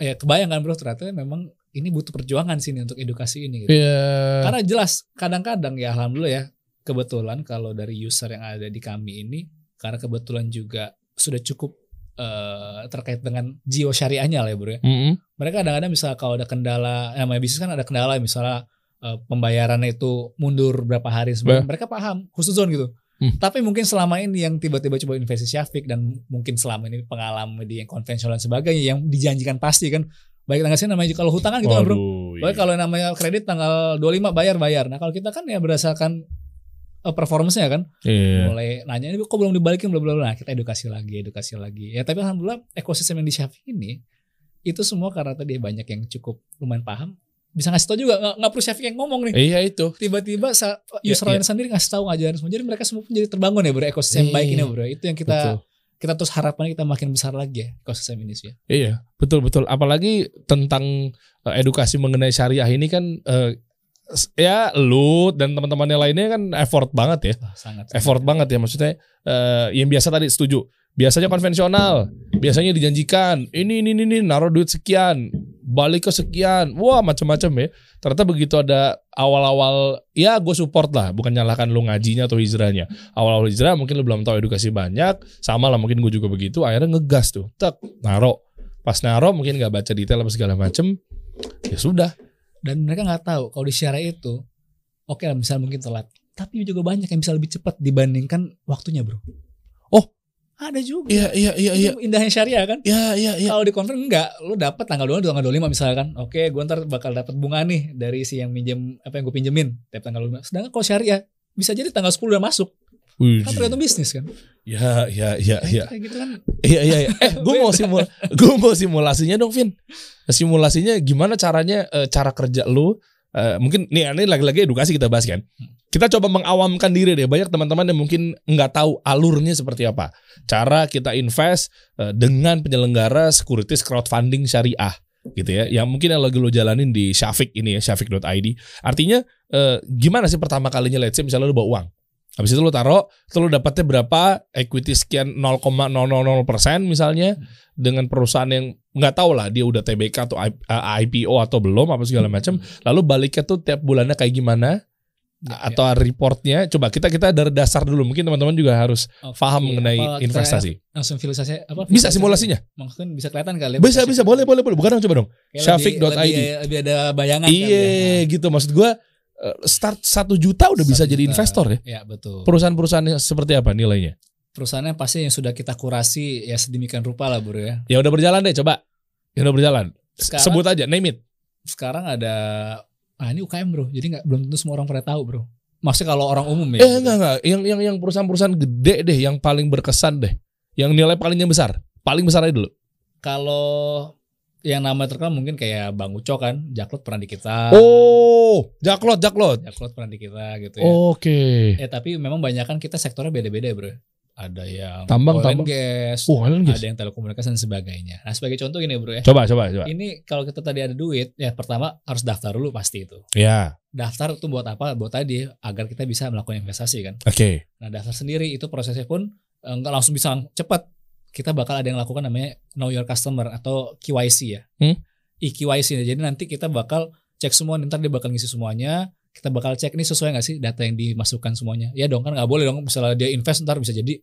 ya kebayang kan bro ternyata memang ini butuh perjuangan sini untuk edukasi ini. Gitu. Iya. Karena jelas kadang-kadang ya alhamdulillah ya kebetulan kalau dari user yang ada di kami ini karena kebetulan juga sudah cukup eh, terkait dengan jiwa syariahnya lah ya bro ya. Mm-mm. Mereka kadang-kadang bisa kalau ada kendala, namanya bisnis kan ada kendala misalnya eh, pembayarannya itu mundur berapa hari sebelum mereka paham khusus zone gitu. Hmm. Tapi mungkin selama ini yang tiba-tiba coba investasi Syafiq dan mungkin selama ini pengalaman di yang konvensional dan sebagainya yang dijanjikan pasti kan baik tanggal sini namanya kalau hutang kan gitu kan bro. Waduh, Baik iya. kalau namanya kredit tanggal 25 bayar bayar. Nah kalau kita kan ya berdasarkan eh, performance-nya kan Iya. mulai nanya ini kok belum dibalikin bla bla bla. Nah, kita edukasi lagi, edukasi lagi. Ya tapi alhamdulillah ekosistem yang di Syafiq ini itu semua karena tadi banyak yang cukup lumayan paham bisa ngasih tau juga nggak perlu Syafiq yang ngomong nih Iya itu. tiba-tiba Ya, user lain sendiri ngasih tahu ngajarin semua jadi mereka semua pun jadi terbangun ya bro ekosistem Iya. baik ini bro itu yang kita Betul. kita terus harapannya kita makin besar lagi ya ekosistem ini sih ya. Iya, betul betul. Apalagi tentang eh, edukasi mengenai syariah ini kan s- ya lu dan teman-temannya lainnya kan effort banget ya. Wah, sangat Effort banget ya maksudnya eh, yang biasa tadi setuju. Biasanya konvensional, biasanya dijanjikan ini ini ini, ini naruh duit sekian, balik ke sekian, wah macam-macam ya. Ternyata begitu ada awal-awal, ya gue support lah, bukan nyalakan lu ngajinya atau hijrahnya. Awal-awal hijrah mungkin lu belum tahu edukasi banyak, sama lah mungkin gue juga begitu. Akhirnya ngegas tuh, tek, naro. Pas naro mungkin nggak baca detail apa segala macem, ya sudah. dan mereka nggak tahu kalau di syariah itu oke lah misalnya mungkin telat tapi juga banyak yang bisa lebih cepat dibandingkan waktunya bro. Ada juga Iya iya iya iya. Indahnya syariah kan Iya iya iya. Kalau di konven enggak, lu dapat tanggal 2 tanggal 25 misalkan. Oke, gue ntar bakal dapat bunga nih dari si yang minjem apa yang gue pinjemin tiap tanggal 25. Sedangkan kalau syariah bisa jadi tanggal 10 udah masuk. Wih, Kan tergantung bisnis kan. Ya, ya, ya, ya. Kayak gitu kan. Iya, iya, iya. Eh, gue mau simul, gue mau simulasinya dong, Vin. Simulasinya gimana caranya, eh, cara kerja lu? eh, mungkin nih, ini lagi-lagi edukasi kita bahas kan. Kita coba mengawamkan diri deh. Banyak teman-teman yang mungkin nggak tahu alurnya seperti apa. Cara kita invest eh, dengan penyelenggara securities crowdfunding syariah gitu ya. Yang mungkin yang lagi lo jalanin di Syafiq ini ya, syafiq.id. Artinya eh, gimana sih pertama kalinya let's say misalnya lo bawa uang. Habis itu lo taruh, lo dapatnya berapa equity sekian 0,000% misalnya dengan perusahaan yang nggak tahu lah dia udah TBK atau I- eh, IPO atau belum apa segala macam. Lalu baliknya tuh tiap bulannya kayak gimana Ya, atau reportnya. Coba kita kita dari dasar dulu. Mungkin teman-teman juga harus paham mengenai apa investasi. Langsung filosofi apa? Bisa simulasinya? Mungkin bisa kelihatan kali. ya, Bisa bisa boleh boleh boleh. Bukan dong coba dong. Syafiq.id. lebih, lebih, ada bayangan kan Iya ya. gitu maksud gua eh, start satu juta udah bisa Satu jadi juta. investor ya. Ya betul. Perusahaan-perusahaan seperti apa nilainya? Perusahaannya pasti yang sudah kita kurasi ya sedemikian rupa lah bro ya. Ya udah berjalan deh coba. Ya udah berjalan. Sekarang, Sebut aja name it. sekarang ada ah ini UKM bro. Jadi nggak belum tentu semua orang pada tahu bro. Maksudnya kalau orang umum ya. Eh enggak enggak, yang yang yang perusahaan-perusahaan gede deh yang paling berkesan deh. Yang nilai palingnya besar. Paling besar aja dulu. Kalau yang nama terkenal mungkin kayak Bang Uco kan, Jaklot pernah di kita. Oh, jaklot jaklot. Jaklot pernah di kita gitu ya. Oke. Eh tapi memang banyak kan kita sektornya beda-beda bro. Ada yang Tambang, oil and tambang. gas, Oh, kalian guys. ada yang telekomunikasi dan sebagainya. Nah sebagai contoh gini bro ya. Coba coba coba. Ini kalau kita tadi ada duit, ya pertama harus daftar dulu pasti itu. Ya, Daftar itu buat apa? Buat tadi agar kita bisa melakukan investasi kan. oke. Nah daftar sendiri itu prosesnya pun eh, nggak langsung bisa cepat. Kita bakal ada yang lakukan namanya Know Your Customer atau KYC ya. Hmm. EQYC. Jadi nanti kita bakal cek semua, ntar dia bakal ngisi semuanya. Kita bakal cek ini sesuai nggak sih data yang dimasukkan semuanya. Ya dong kan nggak boleh dong. Misalnya dia invest ntar bisa jadi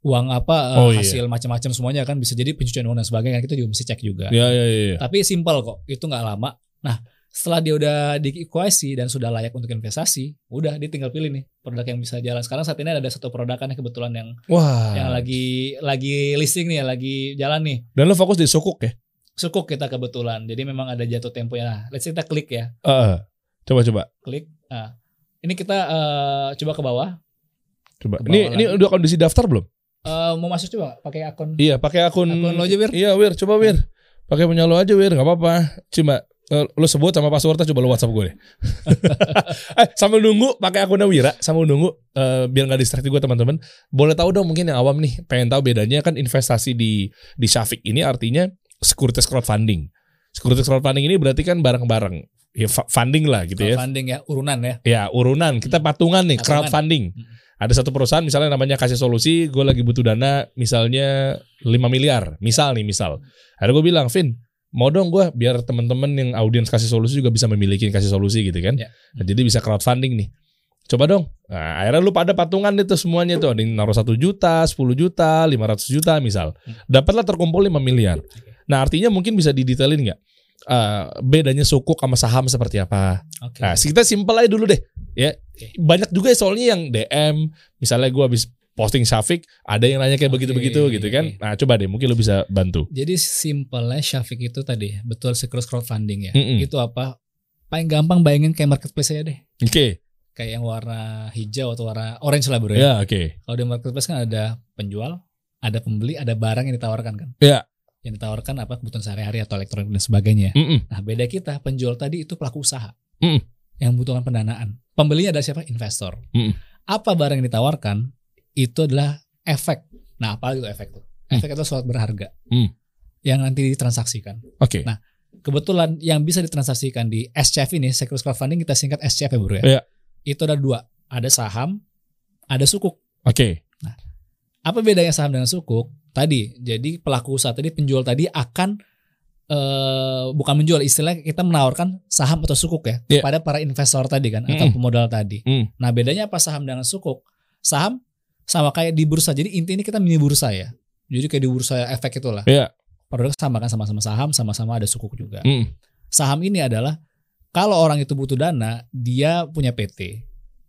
uang apa eh, Oh, iya. hasil macam-macam semuanya kan bisa jadi pencucian uang dan sebagainya kan kita juga mesti cek juga. Ya ya ya. ya. Tapi simpel kok, itu nggak lama. Nah, setelah dia udah diikuasi dan sudah layak untuk investasi, udah dia tinggal pilih nih produk yang bisa jalan. Sekarang saat ini ada satu produk kan yang kebetulan yang Wah. yang lagi lagi listing nih, lagi jalan nih. Dan lo fokus di sukuk ya? Sukuk kita kebetulan. Jadi memang ada jatuh temponya. Nah, let's say kita klik ya, Heeh. Coba coba. klik. Nah, ini kita eh, coba ke bawah. Coba. Ke Ini bawah ini lagi. udah kondisi daftar belum? Eh, mau masuk coba pakai akun Iya, pakai akun. akun lo aja Bir. Iya, Wir, coba Wir. Pakai punya lo aja, Wir, nggak apa-apa. Cuma eh, lo sebut sama passwordnya coba lo WhatsApp gue deh. eh, sambil nunggu pakai akunnya Wira, sambil nunggu eh, biar nggak distraksi gue teman-teman. Boleh tahu dong mungkin yang awam nih, pengen tahu bedanya kan investasi di di Syafiq ini artinya securities crowdfunding. Securities crowdfunding ini berarti kan bareng-bareng. Ya funding lah gitu ya. Funding ya, urunan ya. Ya, urunan. Kita patungan nih, Patungan. crowdfunding. Mm. Ada satu perusahaan misalnya namanya kasih solusi, gue lagi butuh dana misalnya 5 miliar, misal nih misal. Akhirnya gue bilang, Vin, mau dong gue biar temen-temen yang audiens kasih solusi juga bisa memiliki kasih solusi gitu kan. Ya. Nah, jadi bisa crowdfunding nih. Coba dong. Nah, akhirnya lu pada patungan itu semuanya tuh. Ada yang naruh 1 juta, 10 juta, 500 juta misal. Dapatlah terkumpul 5 miliar. Nah artinya mungkin bisa didetailin nggak? Eh, bedanya sukuk sama saham seperti apa? Oke. Nah, kita simpel aja dulu deh. Ya, Oke. banyak juga soalnya yang DM, misalnya gue habis posting Syafiq, ada yang nanya kayak begitu-begitu gitu kan. Nah, coba deh, mungkin lu bisa bantu. Jadi simpelnya Syafiq itu tadi betul securities crowdfunding ya. Mm-mm. Itu apa? Paling gampang bayangin kayak marketplace aja deh. Oke, Kayak yang warna hijau atau warna orange lah bro ya. ya oke. Kalau di marketplace kan ada penjual, ada pembeli, ada barang yang ditawarkan kan. Ya. Yang ditawarkan apa kebutuhan sehari-hari atau elektronik dan sebagainya. Mm-mm. Nah beda kita penjual tadi itu pelaku usaha Mm. yang membutuhkan pendanaan. Pembelinya ada siapa? Investor. Mm. Apa barang yang ditawarkan itu adalah efek. Nah apa itu efek tuh? Efek itu suatu berharga Mm. yang nanti ditransaksikan. Oke. Nah, Kebetulan yang bisa ditransaksikan di SCF ini, Securities Crowdfunding kita singkat SCF ya bro ya. Iya. Itu ada dua, ada saham, ada sukuk. Oke. Apa bedanya saham dengan sukuk? Tadi, jadi pelaku usaha tadi penjual tadi akan eh bukan menjual, istilahnya kita menawarkan saham atau sukuk ya Iya. kepada para investor tadi kan atau Mm-mm. pemodal tadi. Mm. Nah bedanya apa saham dengan sukuk? Saham sama kayak di bursa. Jadi intinya kita mini bursa ya. Jadi kayak di bursa efek itulah. Iya. Produk sama kan sama-sama saham, sama-sama ada sukuk juga. Mm. Saham ini adalah kalau orang itu butuh dana, dia punya PT,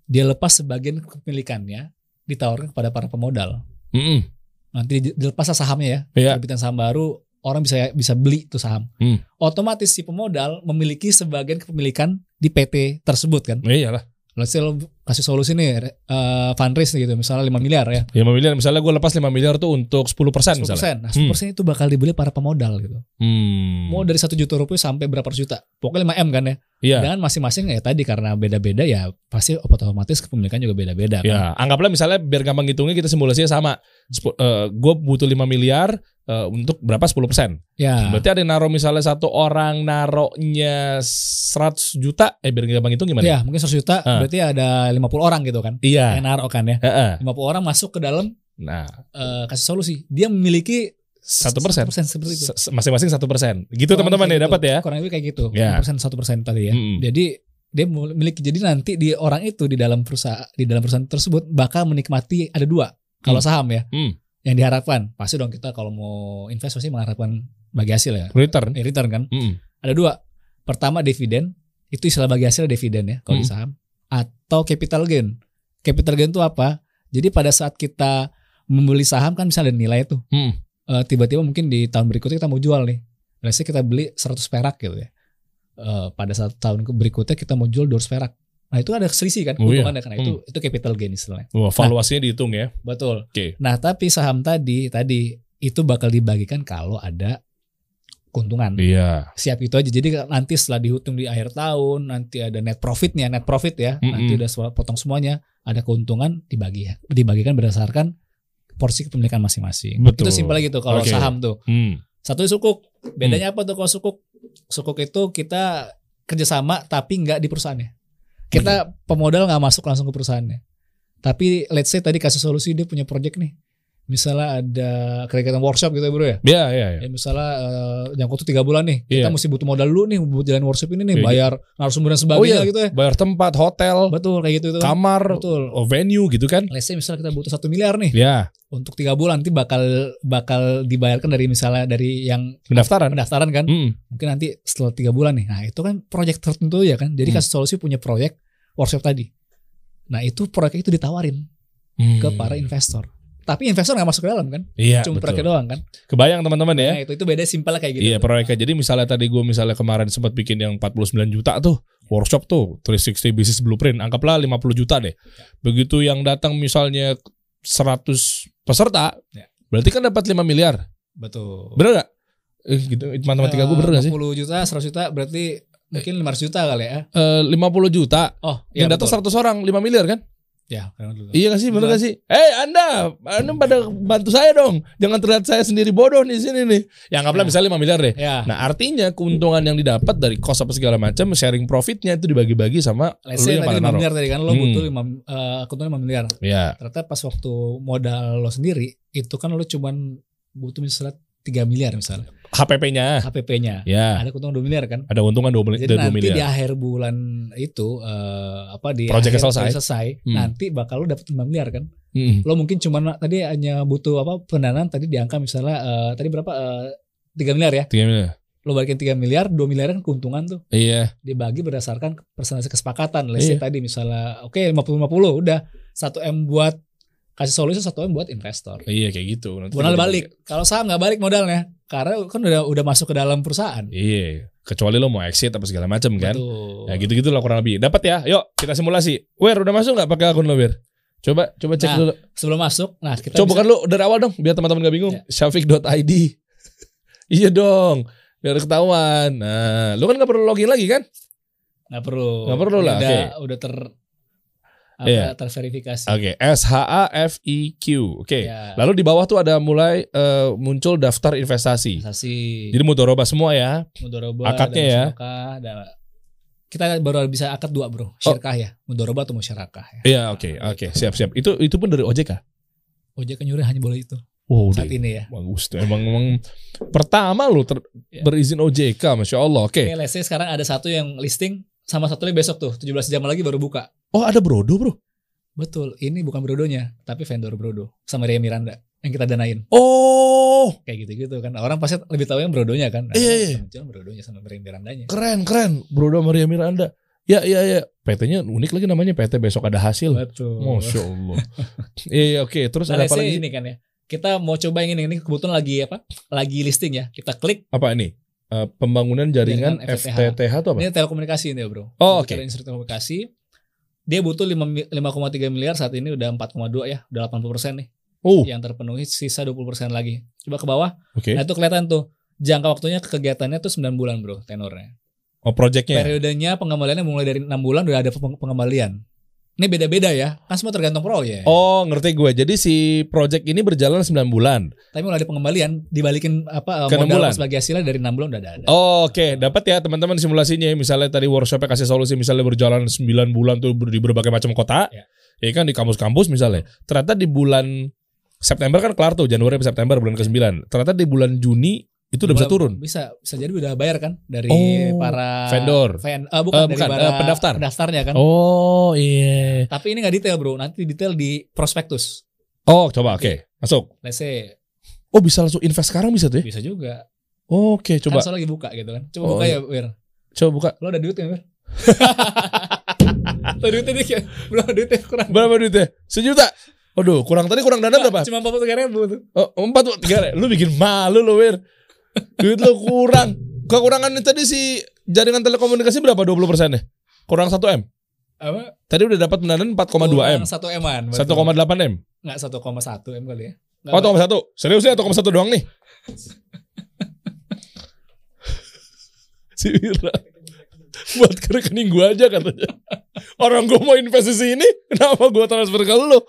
dia lepas sebagian kepemilikannya ditawarkan kepada para pemodal. Mm-mm. Nanti di- dilepas sahamnya ya, Iya. terbitan saham baru, orang bisa bisa beli tuh saham. Hmm. Otomatis si pemodal memiliki sebagian kepemilikan di PT tersebut kan. Iya lah. Let's say lo kasih solusi nih eh, fundraise gitu misalnya 5 miliar ya 5 miliar misalnya gue lepas 5 miliar tuh untuk 10% 10%. misalnya. Nah 10% itu bakal dibeli para pemodal gitu. Hmm. Mau dari satu juta rupiah sampai berapa ratus juta. Pokoknya 5 M kan ya. Iya. Dan masing-masing ya tadi karena beda-beda ya pasti otomatis kepemilikan juga beda-beda kan. Ya, anggaplah misalnya biar gampang ngitungnya kita simulasinya sama. gue butuh 5 miliar eh, untuk berapa 10%. Ya. Berarti ada yang naruh misalnya satu orang naruhnya 100 juta, eh biar gampang hitung gimana? Ya, mungkin 100 juta Ah. berarti ada 50 orang gitu kan. Iya. Yang naruh kan ya. Heeh. 50 orang masuk ke dalam Nah, eh, kasih solusi. Dia memiliki Satu persen. seperti itu. masing-masing satu persen. Gitu teman-teman ya kayak dapat gitu. ya. Kurang lebih kayak gitu. Ya. persen satu persen tadi ya. Mm-mm. Jadi dia memiliki jadi nanti di orang itu di dalam perusahaan di dalam perusahaan tersebut bakal menikmati ada dua kalau Hmm. saham ya Hmm. Yang diharapkan pasti dong kita kalau mau invest pasti mengharapkan bagi hasil ya Return. Eh, return kan Mm. ada dua pertama dividen itu istilah bagi hasil dividen ya kalau di Hmm. saham atau capital gain capital gain itu apa jadi pada saat kita membeli saham kan bisa ada nilai tuh Hmm. Eh, tiba-tiba mungkin di tahun berikutnya kita mau jual nih. Say kita beli 100 perak gitu ya. Eh, pada saat tahun berikutnya kita mau jual 200 perak. Nah itu ada selisih kan Oh iya. karena itu itu capital gain istilahnya. Wah, valuasinya dihitung ya. Betul. Oke. Nah tapi saham tadi tadi itu bakal dibagikan kalau ada keuntungan. Iya. Siap itu aja. Jadi nanti setelah dihitung di akhir tahun nanti ada net profitnya, net profit ya. Mm-mm. Nanti udah potong semuanya, ada keuntungan dibagi dibagikan berdasarkan porsi kepemilikan masing-masing. Betul. Itu simpel gitu kalau Oke. saham tuh. Hmm. Satu sukuk. Bedanya apa tuh kalau sukuk? Sukuk itu kita kerjasama tapi nggak di perusahaannya. Kita pemodal nggak masuk langsung ke perusahaannya. Tapi let's say tadi kasih solusi dia punya project nih. Misalnya ada kegiatan workshop gitu ya bro ya. Iya, iya, iya. Ya misalnya eh, jangkau tuh tiga bulan nih. Kita Iya. mesti butuh modal dulu nih buat jalan workshop ini nih. Iya, Bayar narasumber dan Oh sebagainya iya. gitu ya. Bayar tempat, hotel, Betul kayak gitu itu. kamar, Betul. oh, venue gitu kan? Let's say misalnya kita butuh satu miliar nih Ya, untuk tiga bulan nanti bakal bakal dibayarkan dari misalnya dari yang pendaftaran. pendaftaran kan. Hmm. mungkin nanti setelah tiga bulan nih. Nah itu kan proyek tertentu ya kan. Jadi kasih solusi punya proyek workshop tadi. Nah itu proyek itu ditawarin Hmm. ke para investor. Tapi investor nggak masuk ke dalam kan. Iya, Cuma betul. proyeknya doang kan. Kebayang teman-teman ya. Nah itu itu beda simpel kayak gitu. Iya proyeknya. Jadi misalnya tadi gue misalnya kemarin sempat bikin yang 49 juta tuh workshop tuh 360 business blueprint. Anggaplah 50 juta deh. Begitu yang datang misalnya 100 peserta, Ya. berarti kan dapat 5 miliar. Betul. Bener gak? Eh, gitu, matematika gue bener gak sih? 50 juta, 100 juta berarti mungkin 500 juta kali ya. Eh, 50 juta. Oh, Yang datang 100 orang 5 miliar kan? Ya, dulu. Iya gak sih? Bener Betul. gak sih? Eh Anda, Anda pada bantu saya dong. Jangan terlihat saya sendiri bodoh di sini nih. Ya anggaplah Ya. misalnya 5 miliar deh. Ya. Nah artinya keuntungan yang didapat dari cost apa segala macam sharing profitnya itu dibagi-bagi sama Let's lu yang tadi pada 5 naruh. miliar tadi kan lo Hmm. butuh 5 eh, keuntungan 5 miliar. Ya, Ternyata pas waktu modal lo sendiri itu kan lo cuman butuh misalnya 3 miliar misalnya. HPP-nya. HPP-nya. Ya, Ada keuntungan 2 miliar kan. ada untungan 2 Jadi miliar. nanti di miliar. akhir bulan itu eh, apa di Projectnya akhir selesai. project selesai Hmm. nanti bakal lo dapet 5 miliar kan. Hmm. Lo mungkin cuma tadi hanya butuh apa pendanaan tadi di angka misalnya eh, tadi berapa eh, 3 miliar ya. Tiga miliar. Lo balikin 3 miliar, 2 miliar kan keuntungan tuh. Iya. Dibagi berdasarkan presentasi kesepakatan. Let's Iya. tadi misalnya oke 50 50 udah 1 M buat kasih solusi 1 M buat investor. Iya kayak gitu. Nanti Modal balik. Kalau saham nggak balik modalnya karena kan udah udah masuk ke dalam perusahaan. Iya. Kecuali lo mau exit apa segala macam kan. Betul. Ya gitu-gitu lah kurang lebih. Dapat ya. Yuk kita simulasi. Wer udah masuk nggak pakai akun lo Wer? Coba coba cek Nah, dulu. Sebelum masuk, nah kita Coba kan lu dari awal dong biar teman-teman gak bingung. Ya. Syafiq.id. iya dong. Biar ketahuan. Nah, lu kan gak perlu login lagi kan? nggak perlu. Nggak perlu lah, Udah, oke. udah ter apa Iya. terverifikasi. Oke, S H A F I Q. Oke. Ya. Lalu di bawah tuh ada mulai eh, muncul daftar investasi. Investasi. Jadi mudoroba semua ya. Mudoroba akadnya ya. ada- kita baru bisa akad dua bro. Syirkah ya. Mudoroba atau musyarakah ya. Iya, oke, oke, siap, siap. Itu itu pun dari OJK. OJK nyuruh hanya boleh itu Wow, saat deh. ini ya. bagus tuh. Emang emang pertama lu ter- Ya. berizin OJK, masya Allah. Oke. Let's say sekarang ada satu yang listing sama satu lagi besok tuh 17 jam lagi baru buka. Oh ada brodo bro. Betul, ini bukan brodonya, tapi vendor brodo sama Ria Miranda yang kita danain. Oh Kayak gitu-gitu kan. Orang pasti lebih tahu yang brodonya kan. Nah, Iya, iya. Kebetulan brodonya sama Ria Mirandanya. keren keren. Brodo Maria Miranda. Ya ya ya. PT-nya unik lagi namanya PT besok ada hasil. Betul. Masya Allah. Iya iya, oke. Terus Nah, ada apa lagi? ini kan ya. Kita mau coba yang ini, ini kebetulan lagi apa? Lagi listing ya. Kita klik. Apa ini? Eh, pembangunan jaringan Jaringan FTTH. FTTH atau apa? Ini telekomunikasi ini ya bro. Oh, oke. instruksi telekomunikasi. Dia butuh 5 mi- 5,3 miliar saat ini udah 4,2 ya, udah 80% nih Oh, yang terpenuhi, sisa 20% lagi. Coba ke bawah. oke. Nah, itu kelihatan tuh. Jangka waktunya kegiatannya tuh 9 bulan, Bro, tenornya. Oh, projectnya. Periodenya pengembaliannya mulai dari 6 bulan udah ada peng- pengembalian. Ini beda-beda ya. Kan semua tergantung proyek. Oh, ngerti gue. Jadi si project ini berjalan 9 bulan. Tapi mulai ada pengembalian dibalikin apa Ke enam modal bulan? sebagai hasilnya dari 6 bulan udah ada. Oh, Oke, dapat ya teman-teman simulasinya. Misalnya tadi workshopnya kasih solusi misalnya berjalan 9 bulan tuh di berbagai macam kota. Ya. Ya kan di kampus-kampus misalnya. Ternyata di bulan September kan kelar tuh, Januari sampai September bulan ke-9. Ternyata di bulan Juni itu udah bisa turun. Bisa, bisa jadi udah bayar kan dari Oh, para vendor. Ven, eh, bukan, Eh, dari bukan, para eh, pendaftar. pendaftarnya kan. Oh, iya. Tapi ini nggak detail bro, nanti detail di prospektus. Oh, coba oke. Masuk. Let's say Oh, bisa langsung invest sekarang bisa tuh ya? bisa juga. Oke, Coba. coba. Kan lagi buka gitu kan. Coba Oh, buka iya. ya, Wir. Coba buka. Lo ada duit ya, Wir? Lo duitnya dikit. Belum duitnya kurang. Berapa duitnya? Sejuta. Aduh, kurang tadi kurang dana berapa? Cuma 43 ribu tuh. Oh, empat tuh tiga. Lu bikin malu lu, Wir. Duit lu kurang. Kekurangannya tadi si jaringan telekomunikasi berapa? 20 persennya? Kurang 1 M. Apa? Tadi udah dapat pendanaan 4,2 M. 1 M-an. 1,8 M. Enggak 1,1 M kali ya. Nggak, Oh, 1,1. Serius ya 1,1 doang nih. si Wira. Buat ke rekening gua aja katanya. Orang gua mau investasi ini, kenapa gua transfer ke lu?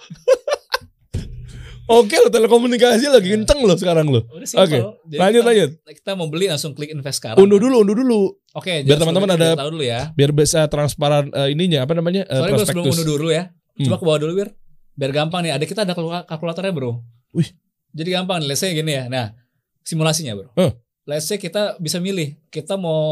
Oke lo telekomunikasi lagi kenceng lo sekarang lo. Oke, Jadi lanjut, kita, lanjut. Kita mau beli langsung klik invest sekarang. Unduh dulu, unduh dulu. Oke, Biar teman-teman ada- tahu dulu ya. Biar bisa transparan eh, ininya apa namanya? eh, Soalnya gue sebelum prospektus. unduh dulu ya. Coba Hmm. ke bawah dulu biar biar gampang nih. Ada kita ada kalkula- kalkulatornya, Bro. Wih. Jadi gampang nih. Let's say gini ya. Nah, simulasinya, Bro. Let's say kita bisa milih. Kita mau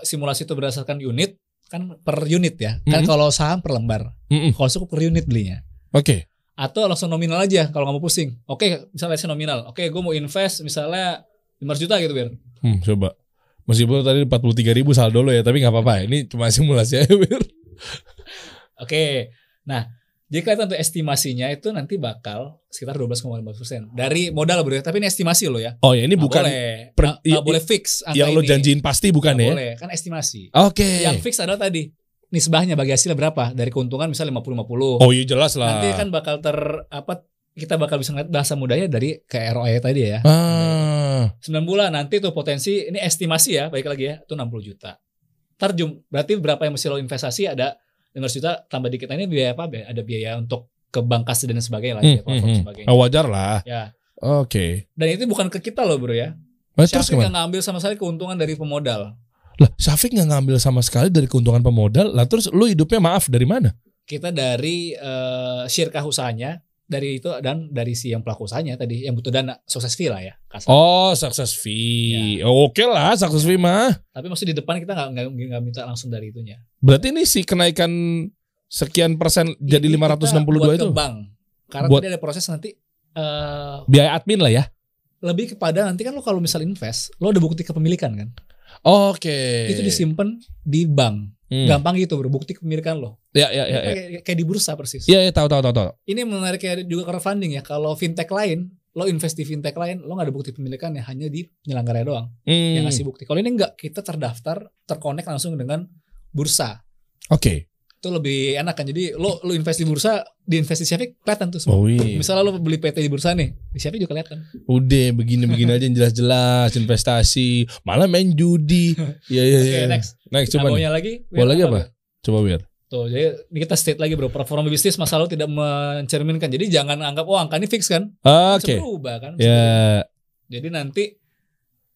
simulasi itu berdasarkan unit kan per unit ya. Kan kalau saham per lembar. Mm-mm. Kalau suku per unit belinya. Oke. Atau langsung nominal aja kalau nggak mau pusing. Oke, misalnya let's say nominal. Oke, gue mau invest misalnya 500 juta gitu, Bir. Hmm, coba. Meskipun tadi 43 ribu saldo lo ya, tapi nggak apa-apa. Ini cuma simulasi aja, Wir. Oke. Nah, jadi kelihatan tuh estimasinya itu nanti bakal sekitar 12,5% dari modal bro. Tapi ini estimasi lo ya. Oh ya, ini Nggak bukan boleh, per- nggak- nggak i- boleh fix angka yang lo ini. janjiin pasti bukan Nggak ya? boleh, kan estimasi. Oke. Yang fix adalah tadi nisbahnya bagi hasilnya berapa dari keuntungan misalnya 50-50. Oh iya jelas lah. Nanti kan bakal ter apa kita bakal bisa ngeliat bahasa mudahnya dari ke ROI tadi ya. Ah. 9 bulan nanti tuh potensi ini estimasi ya, baik lagi ya, itu 60 juta. Terjum berarti berapa yang mesti lo investasi ada 500 juta tambah dikit Nah, ini biaya apa? Ada biaya untuk ke bank kas dan sebagainya lah, Hmm, ya, platform hmm, hmm. sebagainya. Oh, wajar lah. Ya. Oke. Dan itu bukan ke kita loh bro ya. Nah, terus nggak ngambil sama sekali keuntungan dari pemodal. Lah, Syafiq nggak ngambil sama sekali dari keuntungan pemodal. Lah terus lu hidupnya maaf dari mana? Kita dari eh syirkah usahanya, dari itu dan dari si yang pelaku usahanya tadi yang butuh dana sukses fee lah ya. kasar. Oh, success fee. Oke lah, success fee mah. Tapi maksud di depan kita nggak nggak minta langsung dari itunya. Berarti ini si kenaikan sekian persen jadi Ini kita 562 buat itu ke bank. Karena Buat- tadi ada proses nanti eh biaya admin lah ya. lebih kepada nanti kan lo kalau misal invest, lo ada bukti kepemilikan kan? Oke. Itu disimpan di bank. Hmm. Gampang gitu bro, bukti kepemilikan lo. Ya ya ya. ya. Kayak, kayak di bursa persis. Iya, ya, tahu tahu tahu tahu. Ini menarik kayak juga crowdfunding ya. Kalau fintech lain, lo invest di fintech lain, lo nggak ada bukti pemilikan ya hanya di penyelenggara doang Hmm. yang ngasih bukti. Kalau ini enggak, kita terdaftar, terkonek langsung dengan bursa. Oke. Itu lebih enak kan. Jadi lo lo invest di bursa, di invest di Syafiq kelihatan tuh semua. Oh iya. Misalnya lo beli PT di bursa nih, di Syafiq juga kelihatan. Udah begini-begini aja yang jelas-jelas investasi, malah main judi. Iya iya Oke, iya. next. Next Nah, coba maunya lagi? Mau lagi apa? Bro? Coba biar. Tuh, jadi ini kita state lagi bro, performa bisnis masa lalu tidak mencerminkan. Jadi jangan anggap oh angka ini fix kan, bisa Oke. berubah kan. Ya, berubah. Jadi nanti,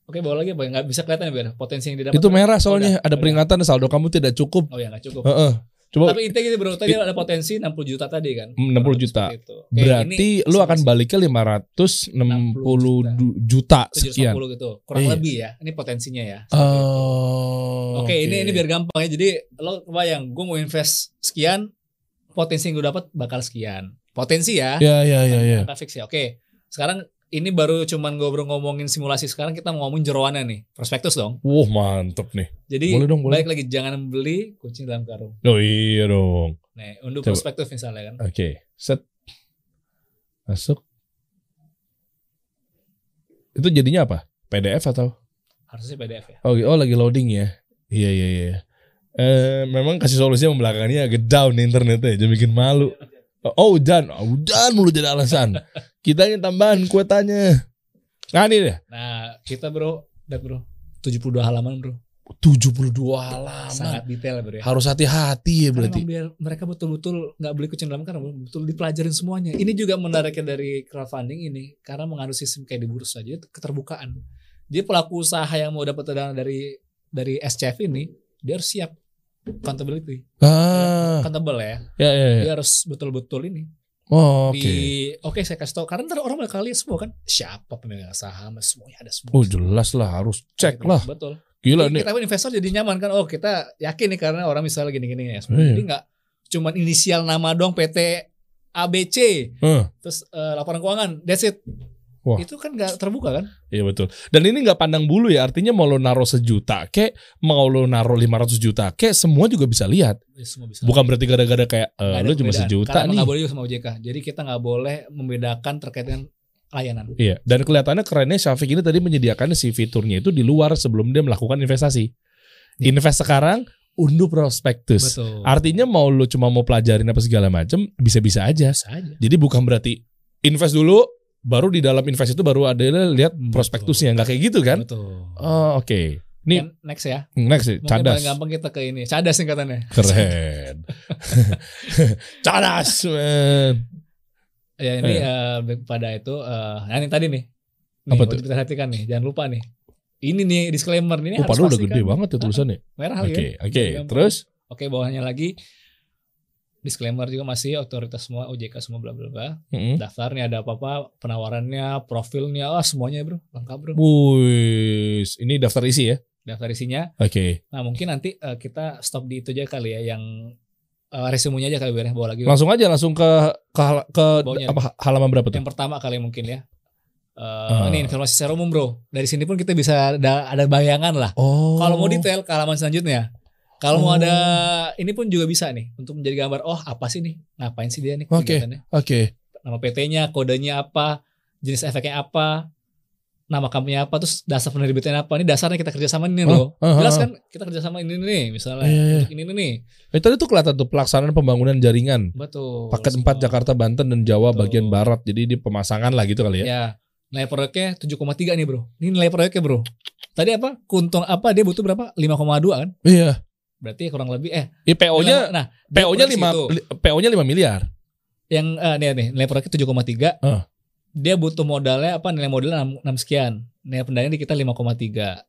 oke bawa lagi apa? Nggak bisa kelihatan ya biar potensi yang didapat. itu merah Oh, soalnya udah, ada udah. peringatan saldo kamu tidak cukup. Oh ya nggak cukup. Heeh. Coba Tapi intinya gitu bro, tadi ada potensi 60 juta tadi kan. 60 juta. Seperti itu. Oke, berarti ini lu akan simulasi. baliknya 560 du- juta 760 sekian. gitu. Kurang Iya. lebih ya. Ini potensinya ya. Oh. Oke, ini ini biar gampang ya. Jadi lo kebayang, gue mau invest sekian, potensi yang gue dapat bakal sekian. Potensi ya. Ya ya ya ya. Angka fix ya. Oke. Sekarang ini baru cuman ngobrol ngomongin simulasi. Sekarang kita mau ngomongin jeroannya nih. Prospektus dong. Wah, mantep nih. Jadi Boleh dong, boleh. baik lagi jangan beli kucing dalam karung. Oh iya dong. Nih, Coba. prospektus misalnya kan. Oke, set. Masuk. Itu jadinya apa? PDF atau? Harusnya PDF ya. Oh, oh lagi loading ya. Iya iya iya. Eh, memang kasih solusinya membelakangnya agak down nih internetnya, jadi bikin malu. Oh hujan, oh, hujan mulu jadi alasan. Kitanya tambahan kuotanya. Nah ini deh, Nah, kita bro, dat bro, 72 halaman bro. 72 halaman. Sangat detail bro ya. Harus hati-hati ya Karena berarti. biar mereka betul-betul nggak beli kucing dalam karung, betul dipelajarin semuanya. Ini juga menariknya dari crowdfunding ini karena mengandung sistem kayak di bursa aja itu keterbukaan. Jadi pelaku usaha yang mau dapat dana dari dari SCF ini dia harus siap accountability, Ah, accountable ya. ya ya. ya. Dia harus betul-betul ini Oh, oke. di oke saya kasih tahu karena ntar orang bakal lihat semua kan siapa pemegang saham semuanya ada semua. Oh jelas lah harus cek Gitu. lah. Betul. Gila Jadi nih. kita pun investor jadi nyaman kan. Oh kita yakin nih karena orang misalnya gini-gini ya. Iya. Jadi nggak cuman inisial nama dong PT ABC Eh, terus eh, laporan keuangan that's it. Wah. Itu kan nggak terbuka kan? Iya betul. Dan ini nggak pandang bulu ya. Artinya mau lo naruh sejuta kek, mau lo naruh 500 juta kek, semua juga bisa lihat. Ya, semua bisa. Bukan berarti gara-gara kayak ada lo cuma sejuta Karena nih. nggak boleh juga sama OJK. Jadi kita nggak boleh membedakan terkait dengan layanan. Iya. Dan kelihatannya kerennya Syafiq ini tadi menyediakan si fiturnya itu di luar sebelum dia melakukan investasi. Invest sekarang, unduh prospektus. Betul. Artinya mau lo cuma mau pelajarin apa segala macam, bisa-bisa aja. Bisa aja. Jadi bukan berarti invest dulu, baru di dalam invest itu baru ada lihat prospektusnya, nggak kayak gitu kan? Betul. Oh oke. Nih Yang next ya. next sih, Mungkin cadas. paling gampang kita ke ini. Cadas singkatannya. Keren. cadas, man. Ya ini Eh. eh, pada itu eh nah ini tadi nih. Nih, Apa tuh? diperhatikan nih, jangan lupa nih. Ini nih disclaimer ini Oh, harus padahal udah gede banget ya tulisannya. Merah Oke, lagi. ya. oke. Terus? Oke, bawahnya lagi disclaimer juga masih otoritas semua OJK semua bla bla bla. Mm-mm. Daftarnya ada apa-apa, penawarannya, profilnya, ah semuanya bro, lengkap bro. Wih, ini daftar isi ya? Daftar isinya. Oke. Nah mungkin nanti eh, kita stop di itu aja kali ya yang eh, resumenya aja kali biar ya, bawa lagi. Langsung aja langsung ke ke, ke Bawahnya. apa halaman berapa tuh? Yang pertama kali mungkin ya. Eh, Ah. Ini informasi secara umum bro. Dari sini pun kita bisa ada, ada bayangan lah. Oh. Kalau mau detail ke halaman selanjutnya. Kalau mau Oh. ada ini pun juga bisa nih untuk menjadi gambar. Oh apa sih nih? Ngapain sih dia nih? Oke. kegiatannya? Oke. Nama PT-nya, kodenya apa, jenis efeknya apa, nama company apa, terus dasar penerbitnya apa. Ini dasarnya kita kerjasama ini Oh, loh. ah, Jelas ah, kan kita kerjasama ini nih misalnya Iya, iya. untuk ini nih. Eh, tadi tuh kelihatan tuh pelaksanaan pembangunan jaringan. Betul. Paket semua. 4 Jakarta, Banten dan Jawa Betul. bagian barat. Jadi di pemasangan lah gitu kali ya. Ya. Nilai proyeknya 7,3 nih bro. Ini nilai proyeknya bro. Tadi apa? Kuntung apa? Dia butuh berapa? 5,2 kan? Iya. Berarti kurang lebih eh I PO-nya nah PO-nya proyeksi 5 itu. PO-nya 5 miliar. yang eh, nih nih nilai proyeknya 7,3. Ah. Dia butuh modalnya apa? Nilai modalnya 6, 6 sekian. Nilai pendanaannya di kita 5,3.